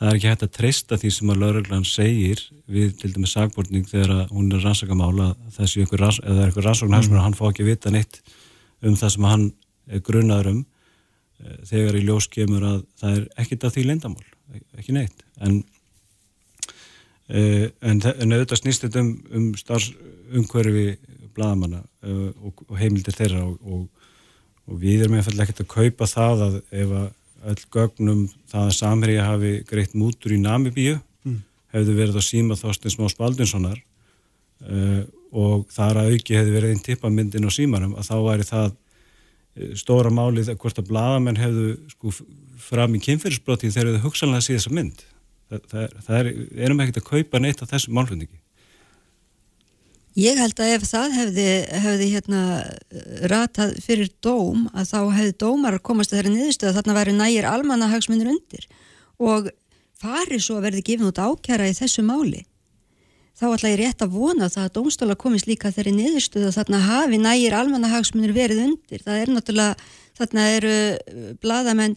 það er ekki hægt að treysta því sem að lauruglan segir við til dæmis sagbortning þegar hún er rannsakamála þessi ykkur, eða eitthvað rannsókn hans mm. hann fá ekki vita neitt um það sem hann er grunnaður um eh, þegar í ljós kemur að það er ekkit að því lendamál, ekki neitt en eh, en, en auðvitað snýst þetta um, um starfsumhverfi bladamanna eh, og, og heimildir þeirra og, og og við erum eftir ekkert að kaupa það að ef að öll gögnum það að Samherja hafi greitt mútur í Namibíu mm. hefðu verið að síma Þorstins Más Baldinssonar uh, og þar að auki hefðu verið einn tippamyndin á símanum að þá væri það uh, stóra málið að hvort að bladamenn hefðu sko fram í kynferðisbroti þegar þau hugsanlega sé þessa mynd það, það, það er, erum ekkert að kaupa neitt af þessu málfundingi Ég held að ef það hefði, hefði hérna, ratað fyrir dóm að þá hefði dómar komast að þeirra niðurstöða þarna væri nægir almannahagsmunir undir. Og farið svo að verði gefin út ákjara í þessu máli. Þá ætla ég rétt að vona það að dómstóla komist líka þeirri niðurstöða þarna hafi nægir almannahagsmunir verið undir. Það er náttúrulega, þarna eru bladamenn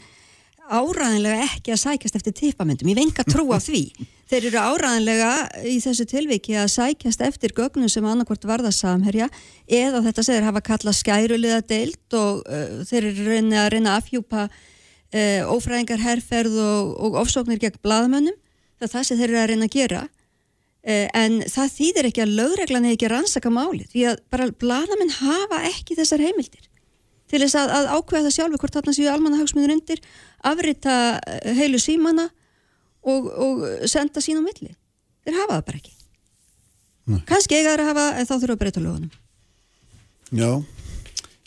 áræðinlega ekki að sækjast eftir tippamöndum, ég venga trú á því. Þeir eru áræðinlega í þessu tilviki að sækjast eftir gögnum sem annarkvort varða samherja eða þetta segir hafa kallað skæruliða deilt og uh, þeir eru reyna að reyna að afhjúpa uh, ófræðingar herrferð og, og ofsóknir gegn bladamönnum það er það sem þeir eru að reyna að gera. Uh, en það þýðir ekki að lögreglan hefur ekki rannsaka máli því að bara bladamenn hafa ekki þessar heimildir til þess að, að ákveða það sjálfu hvort þarna séu almannahagsmunir undir afrita eh, heilu símana og, og senda sín á milli. Þeir hafa það bara ekki. Nei. Kanski eiga þeir að hafa en þá þurfa að breyta lögunum. Já.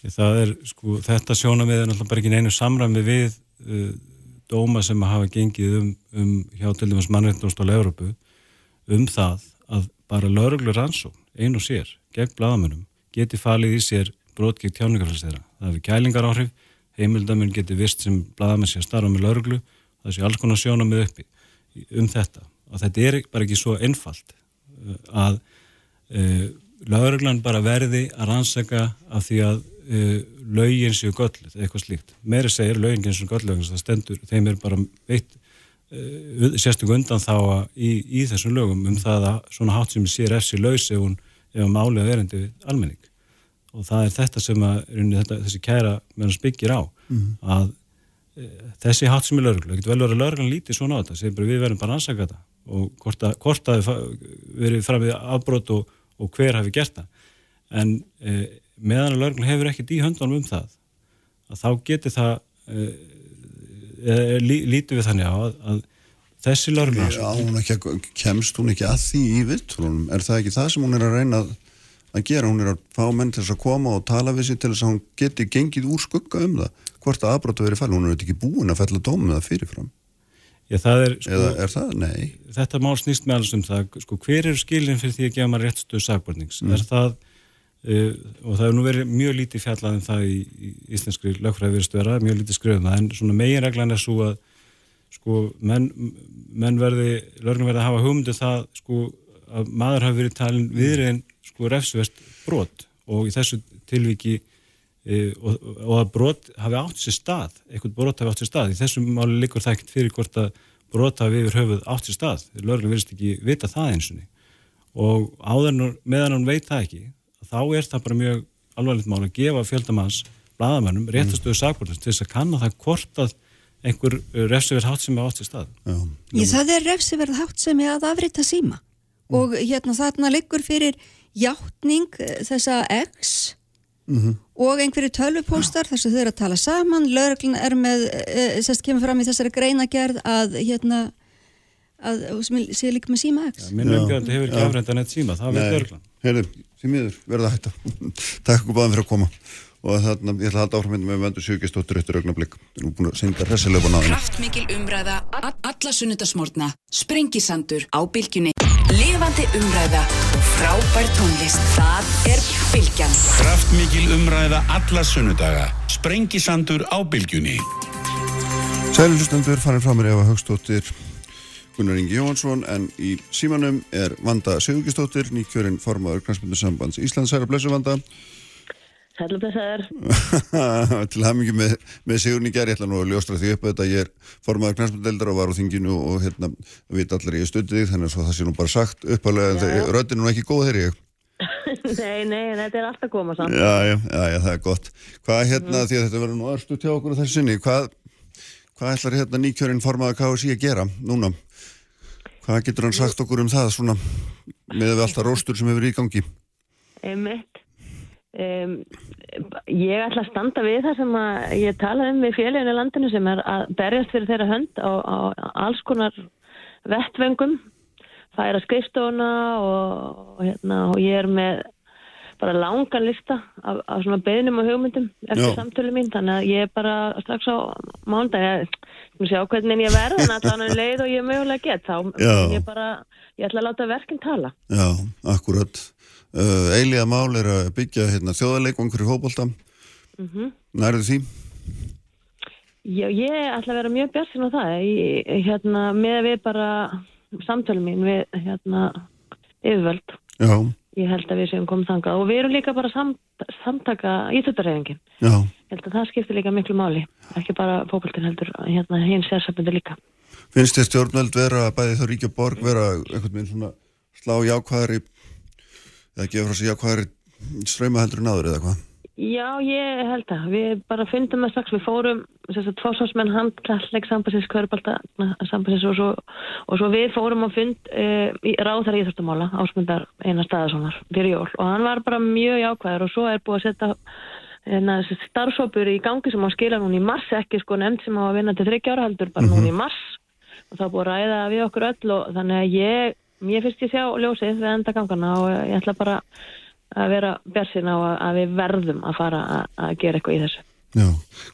Það er, sko, þetta sjónamið er náttúrulega bara ekki neinu samræmi við uh, dóma sem að hafa gengið um, um hjá til dæmis mannreitnumstóla Európu um það að bara lauruglur rannsókn, einu sér, gegn bladamennum, geti falið í sér brotgið tjáningarfæls þeirra. Það hefur kælingar áhrif heimildamenn getur vist sem bladamenn sé að starfa með lauruglu það sé alls konar sjóna með uppi um þetta. Og þetta er bara ekki svo einfalt uh, að uh, lauruglan bara verði að rannsaka af því að uh, laugin séu göll eitthvað slíkt. Meiri segir laugin séu göll það stendur, þeim er bara veitt uh, sérstaklega undan þá í, í þessum lögum um það að svona hátt sem sér eftir laus ef hún ef hún málega verandi almenning og það er þetta sem að, þetta, þessi kæra meðan byggir á mm að e, þessi hatt sem er lauruglu, það getur vel verið að lauruglan lítið svona á þetta, sem við verðum bara að ansaka þetta og hvort að, hvort að verið fram við afbrót og, og hver hafi gert það. En e, meðan að lauruglan hefur ekkert í höndunum um það að þá getur það e, e lí, lítið við þannig á að, að þessi lauruglan kemst hún ekki að því í vittrunum, er það ekki það sem hún er að reyna að að gera, hún er að fá menn til þess að koma og tala við sér til þess að hún geti gengið úr skugga um það, hvort að aðbrátu verið fæl, hún er ekki búin að fælla dómið það fyrirfram. Já, það er, sko, Eða er það? Nei. Þetta mál snýst með alls um það, sko, hver eru skilin fyrir því að gefa maður réttstöðu sagbarnings mm. er það, uh, og það hefur nú verið mjög lítið fjallað en um það í, í íslenskri lögfræði verið stöðra, mjög lítið skrifum það en svona meginreglan er svo að sko, menn, menn verði lögum verði að hafa hugmyndu um það sko, að maður hafi verið talin viðriðin sko refsvert brot. Og í þessu tilviki e, og, og að brot hafi átt sér stað, eitthvað brot hafi átt sér stað. Í þessum máli likur það ekkert fyrir hvort að brot hafi yfir höfuð átt sér stað. Lögurlega verðist ekki vita það einsunni og áður meðan hann veit það ekki þá er það bara mjög alvarlegt mál að gefa fjöldamanns bladamennum réttastöðu sakbortast til þess að kanna það hvort að einhver refsiverð hátt sem er átt sér stað. Já. Ég, það er refsiverð hátt sem er að afrita síma. Mm. og hérna þarna likur fyrir hjáttning eh, þessa X mm -hmm. og einhverju tölvupóstar þar sem þau eru að tala saman. Lögreglun er með, e, sérst kemur fram í þessari greinagerð að hérna að, sem sé líka með síma X. Ja, Minn umgjörandi hefur ekki afrændan eitt síma, það verður lögreglun Heyrðu, því miður, verða hætta Takk og báðum fyrir að koma. Og þarna, ég ætla að halda áhrifmyndum með vendu sjögistóttur eftir augnablík, erum búin að senda búin á það Kraftmikil umræða, alla sunnudasmórna Sprengisandur á bylgjunni Lifandi umræða og frábær tónlist. Það er Bilgjan. Kraftmikil umræða alla sunnudaga. Sprengisandur á Bilgjunni. Sælustendur farin frá mér Eva Högstóttir, Gunnar Ingi Jóhansson en í símanum er Vanda Sigurgistóttir, nýkjörinn formadur Kransmyndusambands Íslands. Særa blessu Vanda. Sætlu blessaður. Til hafmyggi með, með Sigurni Gjær, ég ætla nú að ljóstra því upp að þetta ég er formadur knæsmundeldar og var á þinginu og hérna veit allir ég stundi þig þannig að það sé nú bara sagt uppalega en röndin nú ekki góð þegar ég. nei, nei, þetta er alltaf koma saman. Já, já, já, já, það er gott. Hvað hérna, mm. því að þetta verður nú örstu tjá okkur þessu sinni, hvað, hvað ætlar hérna nýkjörinn formadur KSI að gera núna? Hvað getur hann sagt okkur um það svona með Um, ég ætla að standa við það sem ég talaði um við félaginu landinu sem er að berjast fyrir þeirra hönd á, á alls konar vettvöngum það er að skrifstofuna og, og, hérna, og ég er með bara langan lista af, af svona beðnum og hugmyndum eftir Já. samtölu mín, þannig að ég er bara strax á mándag, ég ég sjá hvernig ég verð en allan um leið og ég mögulega get þá ég bara, ég ætla að láta verkinn tala Já, akkurat. Uh, Eiliga mál er að byggja hérna, þjóðarleikvang fyrir fótbolta. mm Nærðu því? Já, ég ætla að vera mjög björnsinn á það ég, hérna, með við bara samtölu mín við hérna, yfirvöld Já, ég held að við séum komið þangað og við erum líka bara samt, samtaka íþjóttareyfingin já. ég held að það skiptir líka miklu máli ekki bara fókbaltin heldur hérna hins sérsefndu líka Finnst þið stjórnvöld vera, bæði þá ríkja borg, vera einhvern veginn svona slá jákvæðari, eða gefa frá sig jákvæðari ströyma heldur en áður eða hvað? Já, ég held að við bara fundum það strax, við fórum sérstaklega tvásánsmenn handkalleg sambansins kvörubalta sambansins og svo, og svo við fórum á fund uh, í ráðar íþjóttumála ásmundar einar staðasonar fyrir jól. Og hann var bara mjög jákvæður og svo er búið að setja hérna, starfsópur í gangi sem á að skila núna í mars ekki sko nefnd sem á að vinna til þryggjára heldur bara núna í mars. Og það búið að ræða við okkur öll og þannig að ég, ég fyrst ég sjá ljósið við enda gangana og ég ætla bara að vera björnsinn á að, að við verðum að fara að, að gera eitthvað í þessu. Já.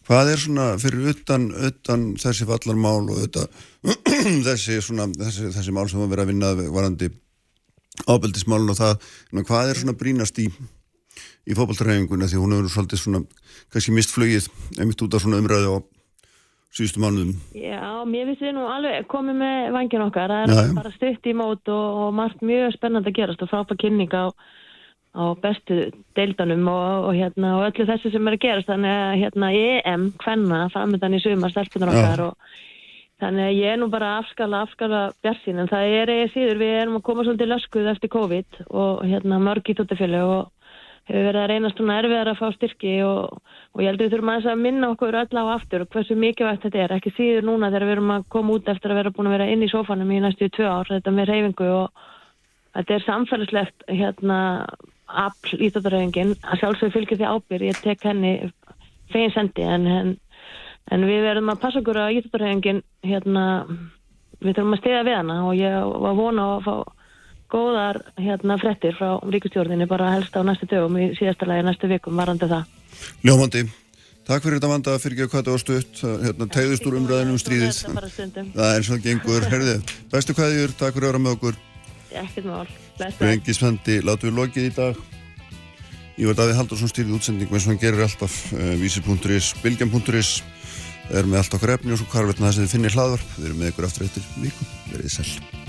Hvað er svona fyrir utan, utan þessi vallarmál og utan, þessi, svona, þessi, þessi mál sem að vera að vinna varandi ábeldismálun og það, hvað er svona brínast í, í fótballtræfinguna því hún hefur svolítið svona, kannski mist flugið einmitt út af svona umræðu á síðustu mánuðum. Já, mér finnst við nú alveg komið með vangin okkar, það er Já, bara stutt í mót og, og margt mjög spennandi að gerast og frábæð kynning á, á bestu deildanum og, og, hérna, og öllu þessu sem er að gerast. Þannig að hérna, EM, hvenna, framöndan í sumar stelpunar okkar og þannig að ég er nú bara að afskala, afskala björnsinn en það er eða síður, við erum að koma svolítið löskuð eftir COVID og hérna, mörg í tóttafjölu og hefur verið að reynast svona erfiðar að fá styrki og, og ég held að við þurfum aðeins að minna okkur öll á aftur og hversu mikilvægt þetta er, ekki síður núna þegar við erum að koma út eftir að vera búin að vera inn í sófanum í næstu tvö ár, þetta með reyfingu og þetta er samfélagslegt hérna afl íþjóttarhefingin að sjálfsögur fylgir því ábyrg, ég tek henni fegin sendi en, en, en við verðum að passa okkur að íþjóttarhefingin hérna, við þurfum að stiða við hana og ég var vona að fá góðar hérna frettir frá ríkustjórninni bara helst á næstu dögum í síðasta lagi næstu vikum varandi það. Ljómandi, takk fyrir þetta vanda að hvað það var stutt, hérna, tegðust úr umræðinu um stríðið. Þetta bara stundum, Það er það gengur, herðu, bestu kvæðjur, takk fyrir að vera með okkur. Ekkert mál. Sprengisvendi, látum við lokið í dag. Ég var Davíð Haldursson stýrið útsending eins og hann gerir alltaf uh, vísir.is, bilgjan.is er með allt okkar efni og svo hvar veitna það sem þið finnir hlaðvarp. Við erum með ykkur aftur eftir viku. Verðið sæl.